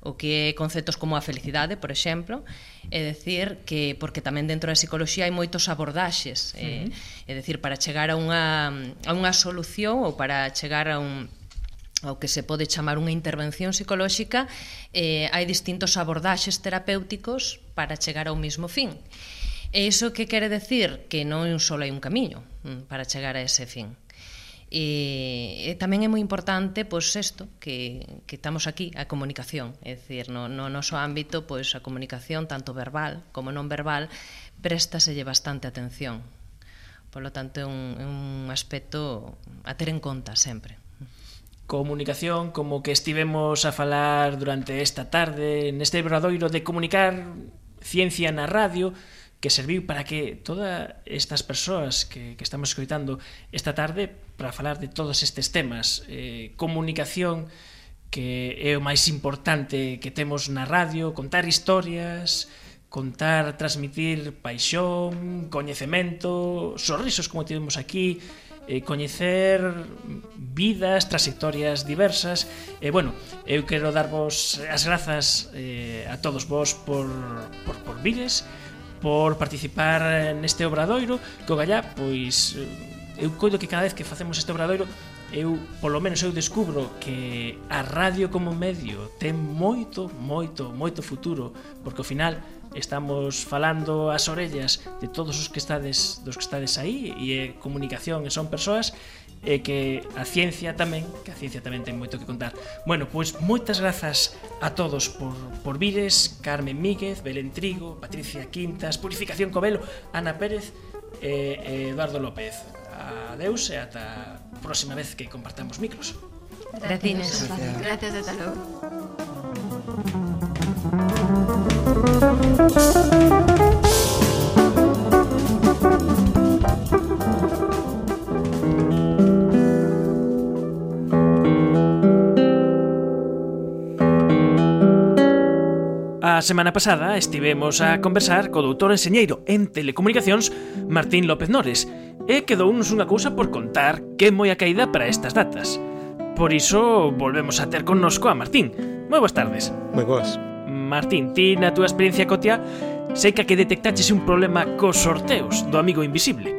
o que é conceptos como a felicidade, por exemplo, é decir que porque tamén dentro da psicología hai moitos abordaxes, eh, uh -huh. é decir para chegar a unha a unha solución ou para chegar a un ao que se pode chamar unha intervención psicolóxica, eh, hai distintos abordaxes terapéuticos para chegar ao mesmo fin. E iso que quere decir? Que non só hai un camiño mm, para chegar a ese fin. E, e tamén é moi importante pois isto que, que estamos aquí, a comunicación, é dicir, no, no noso ámbito pois a comunicación tanto verbal como non verbal préstaselle bastante atención. Por lo tanto, é un, un aspecto a ter en conta sempre comunicación como que estivemos a falar durante esta tarde neste obradoiro de comunicar ciencia na radio que serviu para que todas estas persoas que, que estamos escoitando esta tarde para falar de todos estes temas eh, comunicación que é o máis importante que temos na radio contar historias contar, transmitir paixón, coñecemento, sorrisos como tivemos aquí, eh, coñecer vidas, trayectorias diversas. E eh, bueno, eu quero darvos as grazas eh, a todos vos por, por, por vires por participar neste obradoiro que o gallá, pois eh, eu coido que cada vez que facemos este obradoiro eu, polo menos eu descubro que a radio como medio ten moito, moito, moito futuro, porque ao final estamos falando as orellas de todos os que estades, dos que estades aí e é comunicación e son persoas e que a ciencia tamén, que a ciencia tamén ten moito que contar. Bueno, pois moitas grazas a todos por, por vires, Carmen Míguez, Belén Trigo, Patricia Quintas, Purificación Covelo, Ana Pérez e Eduardo López. Adeus e ata a próxima vez que compartamos micros. Gracias. Gracias, Gracias ata logo. A semana pasada estivemos a conversar co doutor enseñeiro en telecomunicacións Martín López Nores e quedounos unha cousa por contar que moi a caída para estas datas. Por iso volvemos a ter connosco a Martín. Moi boas tardes. Moi boas. Martín, ti na túa experiencia cotia sei que a que detectaches un problema cos sorteos do amigo invisible.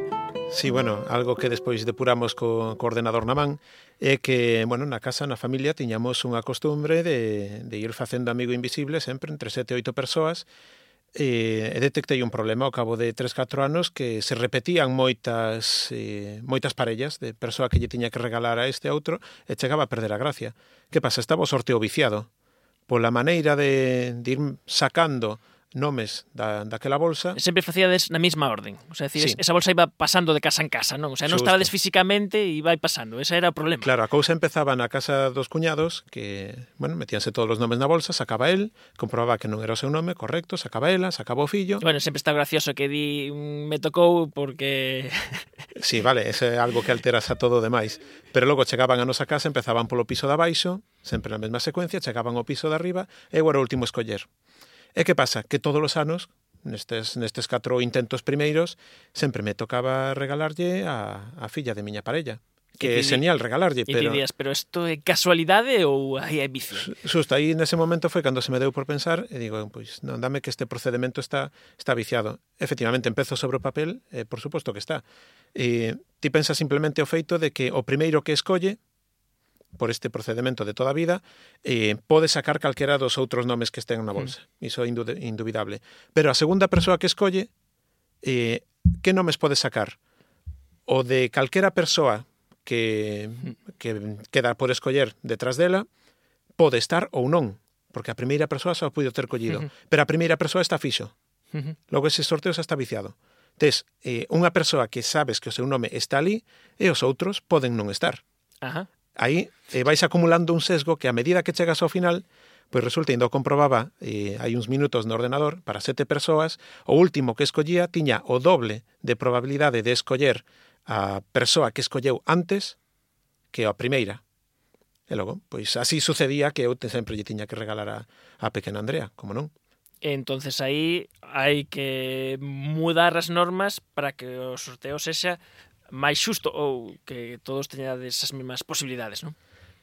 Sí, bueno, algo que despois depuramos co coordenador na man é que, bueno, na casa, na familia, tiñamos unha costumbre de, de ir facendo amigo invisible sempre entre sete e oito persoas e, e detectei un problema ao cabo de 3-4 anos que se repetían moitas eh, moitas parellas de persoa que lle tiña que regalar a este a outro e chegaba a perder a gracia. Que pasa? Estaba o sorteo viciado pola maneira de, de ir sacando nomes da, daquela bolsa. Sempre facíades na mesma orden, o sea, decir, sí. esa bolsa iba pasando de casa en casa, non? O sea, non Justo. estabades físicamente e iba pasando, ese era o problema. Claro, a cousa empezaba na casa dos cuñados que, bueno, metíanse todos os nomes na bolsa, sacaba el, comprobaba que non era o seu nome, correcto, sacaba ela, sacaba o fillo. E, bueno, sempre está gracioso que di mm, me tocou porque Sí, vale, ese é algo que alteras a todo demais, pero logo chegaban a nosa casa, empezaban polo piso de abaixo, sempre na mesma secuencia, chegaban ao piso de arriba, e eu era o último a escoller. E que pasa? Que todos os anos nestes, nestes catro intentos primeiros, sempre me tocaba regalarlle a, a filla de miña parella. Que é genial regalarlle, pero... E dirías, pero isto é casualidade ou aí é vicio? Xusto, aí nese momento foi cando se me deu por pensar e digo, pois non dame que este procedimento está está viciado. Efectivamente, empezo sobre o papel, e por suposto que está. E ti pensas simplemente o feito de que o primeiro que escolle por este procedimento de toda a vida, eh, pode sacar calquera dos outros nomes que estén na mm. bolsa. Iso é indubidable. Pero a segunda persoa que escolle, eh, que nomes pode sacar? O de calquera persoa que, que queda por escoller detrás dela, pode estar ou non, porque a primeira persoa só puido ter collido, uh pero a primeira persoa está fixo. Uh. Logo ese sorteo xa está viciado. Tes eh, unha persoa que sabes que o seu nome está ali e os outros poden non estar. Ajá aí eh, vais acumulando un sesgo que a medida que chegas ao final, pois resulta, indo comprobaba, eh, hai uns minutos no ordenador, para sete persoas, o último que escollía tiña o doble de probabilidade de escoller a persoa que escolleu antes que a primeira. E logo, pois así sucedía que eu sempre lle tiña que regalar a, a pequena Andrea, como non? entonces aí hai que mudar as normas para que o sorteo sexa máis xusto ou que todos teñades as mesmas posibilidades, non?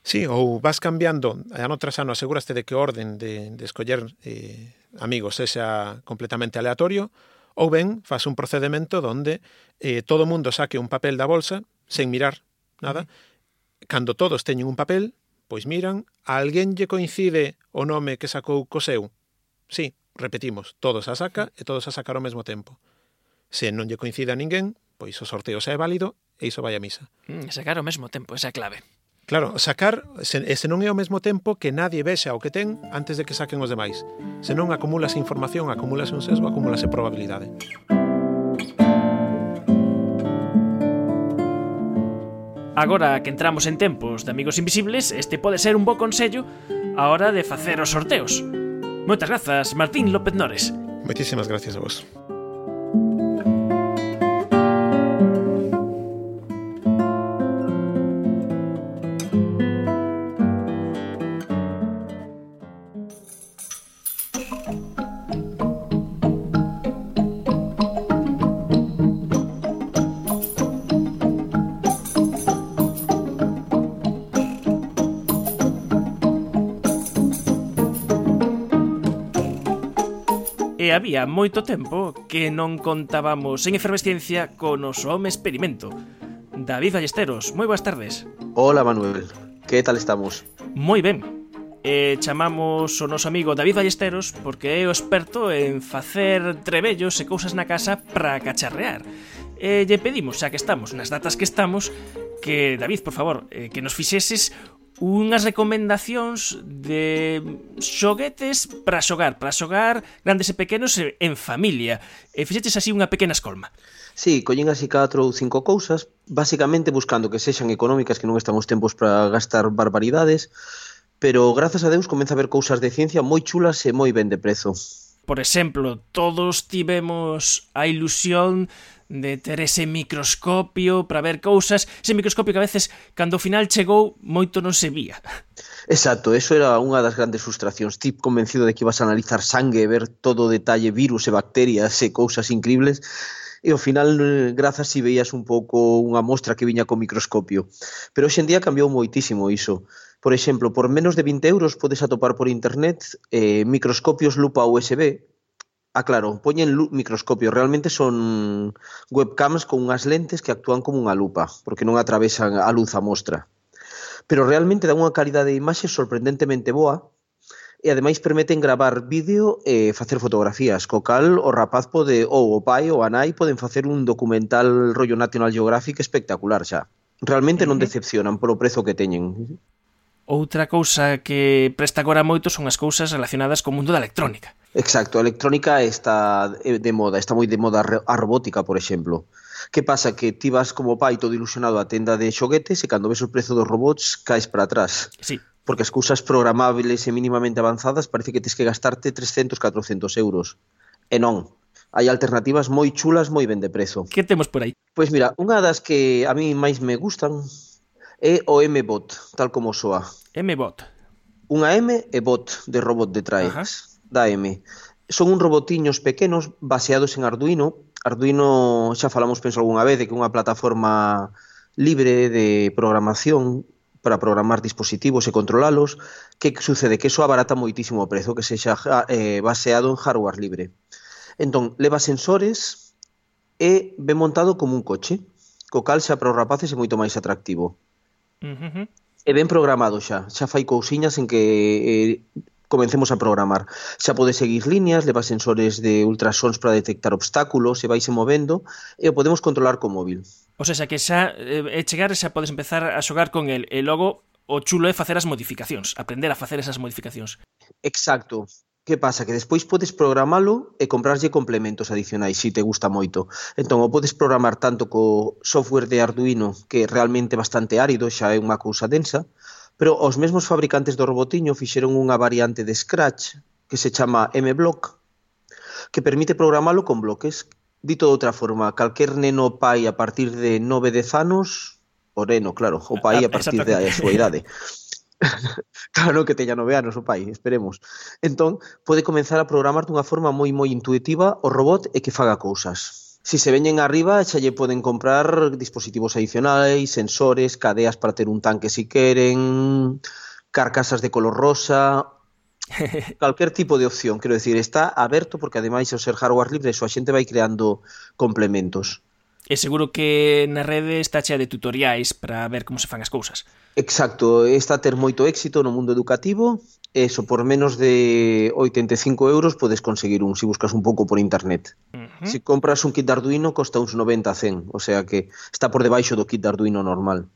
Sí, ou vas cambiando, ano tras ano aseguraste de que o orden de, de escoller eh, amigos sexa completamente aleatorio, ou ben faz un procedimento donde eh, todo o mundo saque un papel da bolsa sen mirar nada, cando todos teñen un papel, pois miran, a alguén lle coincide o nome que sacou co seu. Sí, repetimos, todos a saca e todos a sacar ao mesmo tempo. Se non lle coincide a ninguén, pois o sorteo xa é válido e iso vai a misa. Mm, sacar ao mesmo tempo, esa é a clave. Claro, sacar, se, se non é ao mesmo tempo que nadie vexa o que ten antes de que saquen os demais. Se non acumulase información, acumulase un sesgo, acumulase probabilidade. Agora que entramos en tempos de amigos invisibles, este pode ser un bo consello a hora de facer os sorteos. Moitas grazas, Martín López Nores. Moitísimas gracias a vos. había moito tempo que non contábamos en efervesciencia con o home experimento. David Ballesteros, moi boas tardes. Hola Manuel, que tal estamos? Moi ben. E chamamos o noso amigo David Ballesteros porque é o experto en facer trebellos e cousas na casa para cacharrear. E lle pedimos, xa que estamos nas datas que estamos, que David, por favor, eh, que nos fixeses unhas recomendacións de xoguetes para xogar, para xogar grandes e pequenos en familia. E fixetes así unha pequena escolma. Sí, collín así 4 ou 5 cousas, basicamente buscando que sexan económicas, que non están os tempos para gastar barbaridades, pero grazas a Deus comeza a ver cousas de ciencia moi chulas e moi ben de prezo. Por exemplo, todos tivemos a ilusión de ter ese microscopio para ver cousas, ese microscopio que a veces cando ao final chegou moito non se vía. Exacto, eso era unha das grandes frustracións. Ti convencido de que ibas a analizar sangue, ver todo o detalle, virus e bacterias e cousas increíbles, e ao final grazas si veías un pouco unha mostra que viña co microscopio. Pero hoxe en día cambiou moitísimo iso. Por exemplo, por menos de 20 euros podes atopar por internet eh, microscopios lupa USB Ah, Aclaro, poñen microscopio, realmente son webcams con unhas lentes que actúan como unha lupa, porque non atravesan a luz a mostra. Pero realmente dan unha calidade de imaxe sorprendentemente boa, e ademais permiten gravar vídeo e facer fotografías, co cal o rapaz pode, ou o pai ou a nai poden facer un documental rollo National Geographic espectacular xa. Realmente non decepcionan polo prezo que teñen. Outra cousa que presta agora moito son as cousas relacionadas co mundo da electrónica. Exacto, a electrónica está eh, de moda, está moi de moda a robótica, por exemplo. Que pasa? Que ti vas como pai todo ilusionado á tenda de xoguetes e cando ves o prezo dos robots caes para atrás. Sí. Porque as cousas programables e mínimamente avanzadas parece que tens que gastarte 300, 400 euros. E non, hai alternativas moi chulas, moi ben de prezo. Que temos por aí? Pois mira, unha das que a mí máis me gustan é o M-Bot, tal como soa. M-Bot. Unha M e bot de robot de traes. Ajá Daeme. Son un robotiños pequenos baseados en Arduino. Arduino xa falamos penso algunha vez de que é unha plataforma libre de programación para programar dispositivos e controlalos, que sucede? Que eso abarata moitísimo o prezo, que sexa eh, baseado en hardware libre. Entón, leva sensores e ve montado como un coche, co cal xa para os rapaces é moito máis atractivo. Uh -huh. E ben programado xa, xa fai cousiñas en que eh, comencemos a programar. Xa pode seguir liñas, leva sensores de ultrasons para detectar obstáculos, se vaise movendo, e o podemos controlar co móvil. O sea, que xa é chegar xa podes empezar a xogar con el, e logo o chulo é facer as modificacións, aprender a facer esas modificacións. Exacto, Que pasa? Que despois podes programalo e comprarlle complementos adicionais se te gusta moito. Entón, o podes programar tanto co software de Arduino, que é realmente bastante árido, xa é unha cousa densa, Pero os mesmos fabricantes do robotiño fixeron unha variante de Scratch que se chama MBlock, que permite programalo con bloques. Dito de outra forma, calquer neno pai a partir de 9 10 anos, o neno, claro, o pai a partir da súa idade. claro que teña nove anos o pai, esperemos. Entón, pode comenzar a programar dunha forma moi moi intuitiva o robot e que faga cousas. Si se veñen arriba, xa lle poden comprar dispositivos adicionais, sensores, cadeas para ter un tanque si queren, carcasas de color rosa, calquer tipo de opción, quero decir, está aberto porque ademais ao ser hardware libre, a xente vai creando complementos. E seguro que na rede está chea de tutoriais para ver como se fan as cousas. Exacto, está a ter moito éxito no mundo educativo eso, por menos de 85 euros podes conseguir un si buscas un pouco por internet. Uh -huh. Si compras un kit de Arduino costa uns 90 100, o sea que está por debaixo do kit de Arduino normal.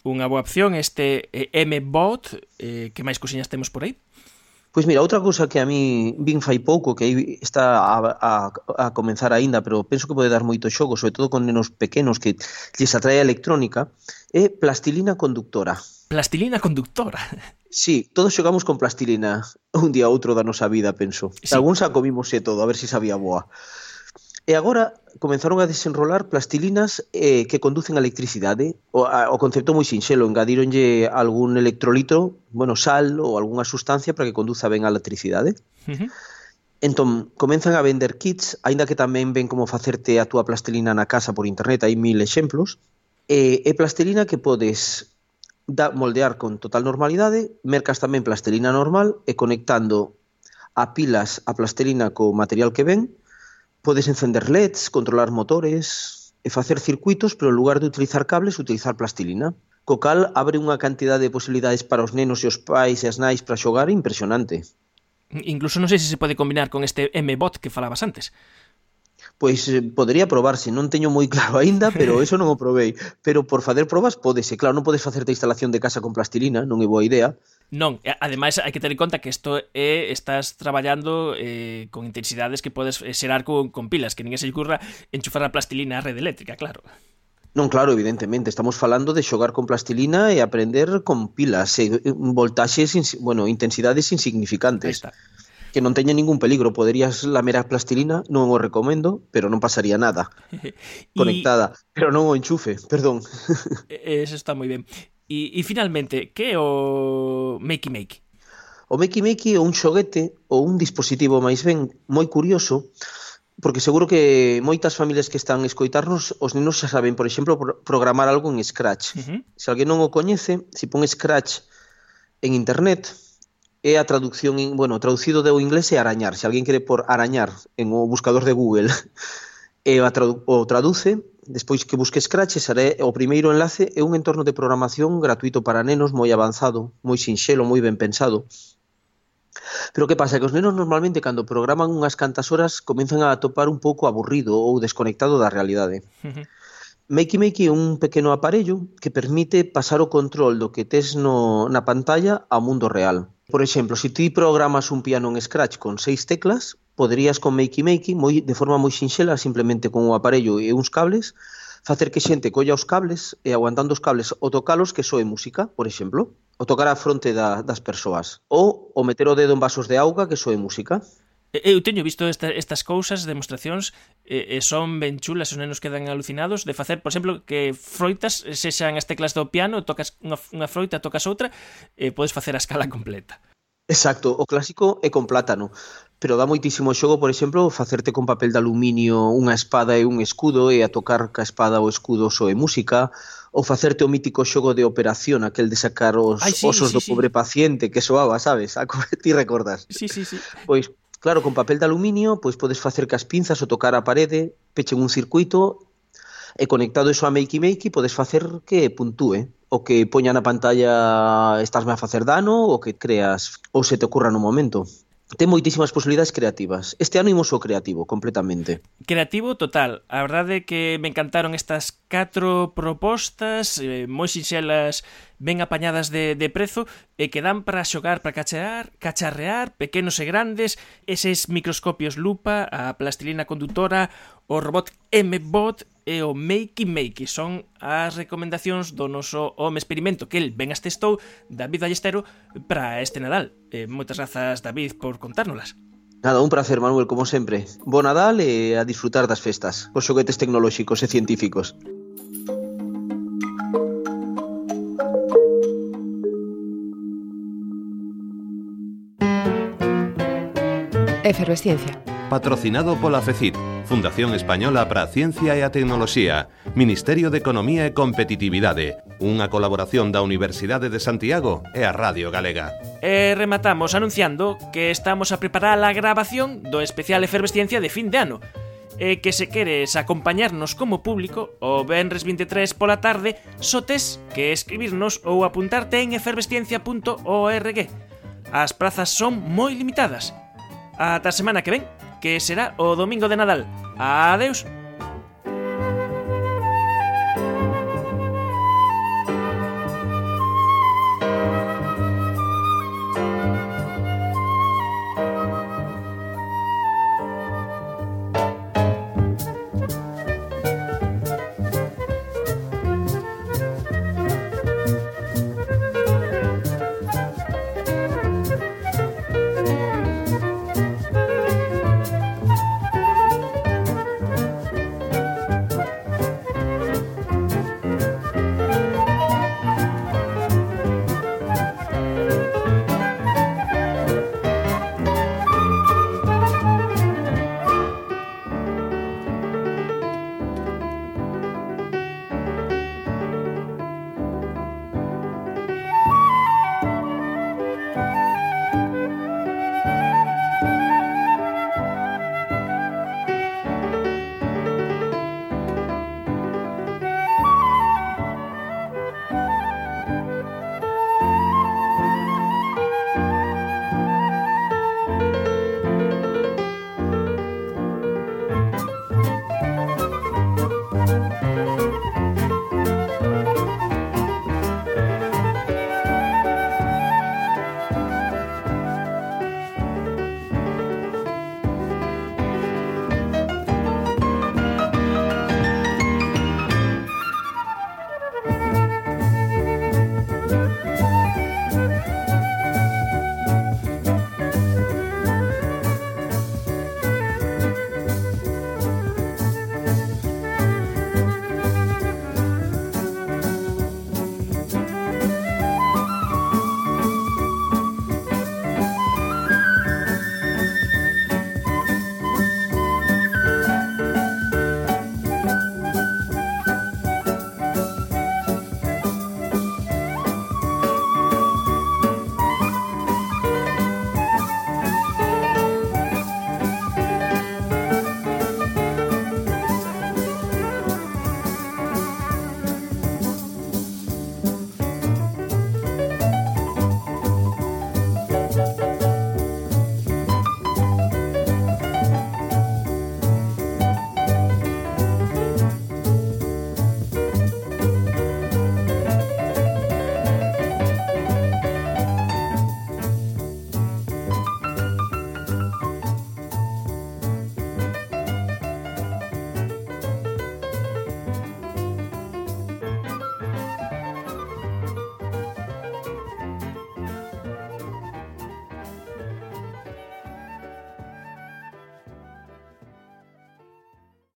Unha boa opción este eh, M-Bot, eh, que máis cousiñas temos por aí? Pois mira, outra cousa que a mí vin fai pouco, que aí está a, a, a comenzar aínda, pero penso que pode dar moito xogo, sobre todo con nenos pequenos que lles atrae a electrónica, é plastilina conductora. Plastilina conductora. Sí, todos xogamos con plastilina un día ou outro da nosa vida, penso. Sí. Algún xa comimos e todo, a ver se si sabía boa. E agora comenzaron a desenrolar plastilinas eh, que conducen a electricidade. O, a, o concepto moi sinxelo, engadironlle algún electrolito, bueno, sal ou algunha sustancia para que conduza ben a electricidade. Uh -huh. Entón, comenzan a vender kits, aínda que tamén ven como facerte a túa plastilina na casa por internet, hai mil exemplos. Eh, e, e plastilina que podes da moldear con total normalidade, mercas tamén plastelina normal e conectando a pilas a plastelina co material que ven, podes encender LEDs, controlar motores e facer circuitos, pero en lugar de utilizar cables, utilizar plastilina. Co cal abre unha cantidade de posibilidades para os nenos e os pais e as nais para xogar impresionante. Incluso non sei se se pode combinar con este M-Bot que falabas antes. Pois eh, podería probarse, non teño moi claro aínda, pero eso non o probei. Pero por facer probas pódese. claro, non podes facerte instalación de casa con plastilina, non é boa idea. Non, eh, ademais hai que ter en conta que isto é eh, estás traballando eh, con intensidades que podes xerar con, con pilas, que ninguén se curra enchufar a plastilina á rede eléctrica, claro. Non, claro, evidentemente, estamos falando de xogar con plastilina e aprender con pilas, e voltaxes, bueno, intensidades insignificantes. Ahí está que non teña ningún peligro, poderías lamer a plastilina, non o recomendo, pero non pasaría nada. Conectada, y... pero non o enchufe, perdón. Eso está moi ben. E, e finalmente, que é o Makey Makey? O Makey Makey é un xoguete ou un dispositivo máis ben moi curioso porque seguro que moitas familias que están a escoitarnos, os nenos xa saben, por exemplo, programar algo en Scratch. Uh -huh. Se alguén non o coñece, se pon Scratch en internet, é a traducción en, bueno, traducido do inglés é arañar. Se alguén quere por arañar en o buscador de Google e a tradu o traduce, despois que busque Scratch, será o primeiro enlace é un entorno de programación gratuito para nenos moi avanzado, moi sinxelo, moi ben pensado. Pero que pasa? Que os nenos normalmente cando programan unhas cantas horas comenzan a atopar un pouco aburrido ou desconectado da realidade. Uh -huh Makey Makey é un pequeno aparello que permite pasar o control do que tes no, na pantalla ao mundo real. Por exemplo, se ti programas un piano en Scratch con seis teclas, poderías con Makey Makey, moi, de forma moi sinxela, simplemente con o aparello e uns cables, facer que xente colla os cables e aguantando os cables o tocalos que soe música, por exemplo, o tocar a fronte da, das persoas, ou o meter o dedo en vasos de auga que soe música. Eu teño visto esta, estas cousas, demostracións, e, e son ben chulas, os nenos quedan alucinados de facer, por exemplo, que froitas sexan as teclas do piano, tocas unha, unha froita, tocas outra, e podes facer a escala completa. Exacto, o clásico é con plátano, pero dá moitísimo xogo, por exemplo, facerte con papel de aluminio unha espada e un escudo e a tocar ca espada ou escudo soe música, ou facerte o mítico xogo de operación, aquel de sacar os Ay, sí, osos sí, do sí. pobre paciente que soaba, sabes? A ti recordas. Sí, sí, sí. Pois Claro, con papel de aluminio, pois podes facer que as pinzas ao tocar a parede pechen un circuito e conectado iso a Makey Makey podes facer que puntúe o que poña na pantalla estásme a facer dano o que creas ou se te ocurra no momento ten moitísimas posibilidades creativas. Este ano imos o creativo, completamente. Creativo total. A verdade é que me encantaron estas catro propostas, eh, moi sinxelas, ben apañadas de, de prezo, e que dan para xogar, para cachear, cacharrear, pequenos e grandes, eses microscopios lupa, a plastilina condutora, o robot M-Bot, e o Makey Makey son as recomendacións do noso home experimento que el ben as testou David Ballestero para este Nadal. Eh, moitas grazas David por contárnolas. Nada, un placer, Manuel, como sempre. Bo Nadal e a disfrutar das festas, cos xoguetes tecnolóxicos e científicos. Efervesciencia. Patrocinado pola FECIT, Fundación Española para a Ciencia e a Tecnoloxía, Ministerio de Economía e Competitividade, unha colaboración da Universidade de Santiago e a Radio Galega. E rematamos anunciando que estamos a preparar a grabación do especial Efervesciencia de fin de ano, e que se queres acompañarnos como público o venres 23 pola tarde sotes que escribirnos ou apuntarte en efervesciencia.org. As prazas son moi limitadas. Ata a semana que ven. Que será o domingo de Nadal. Adeus.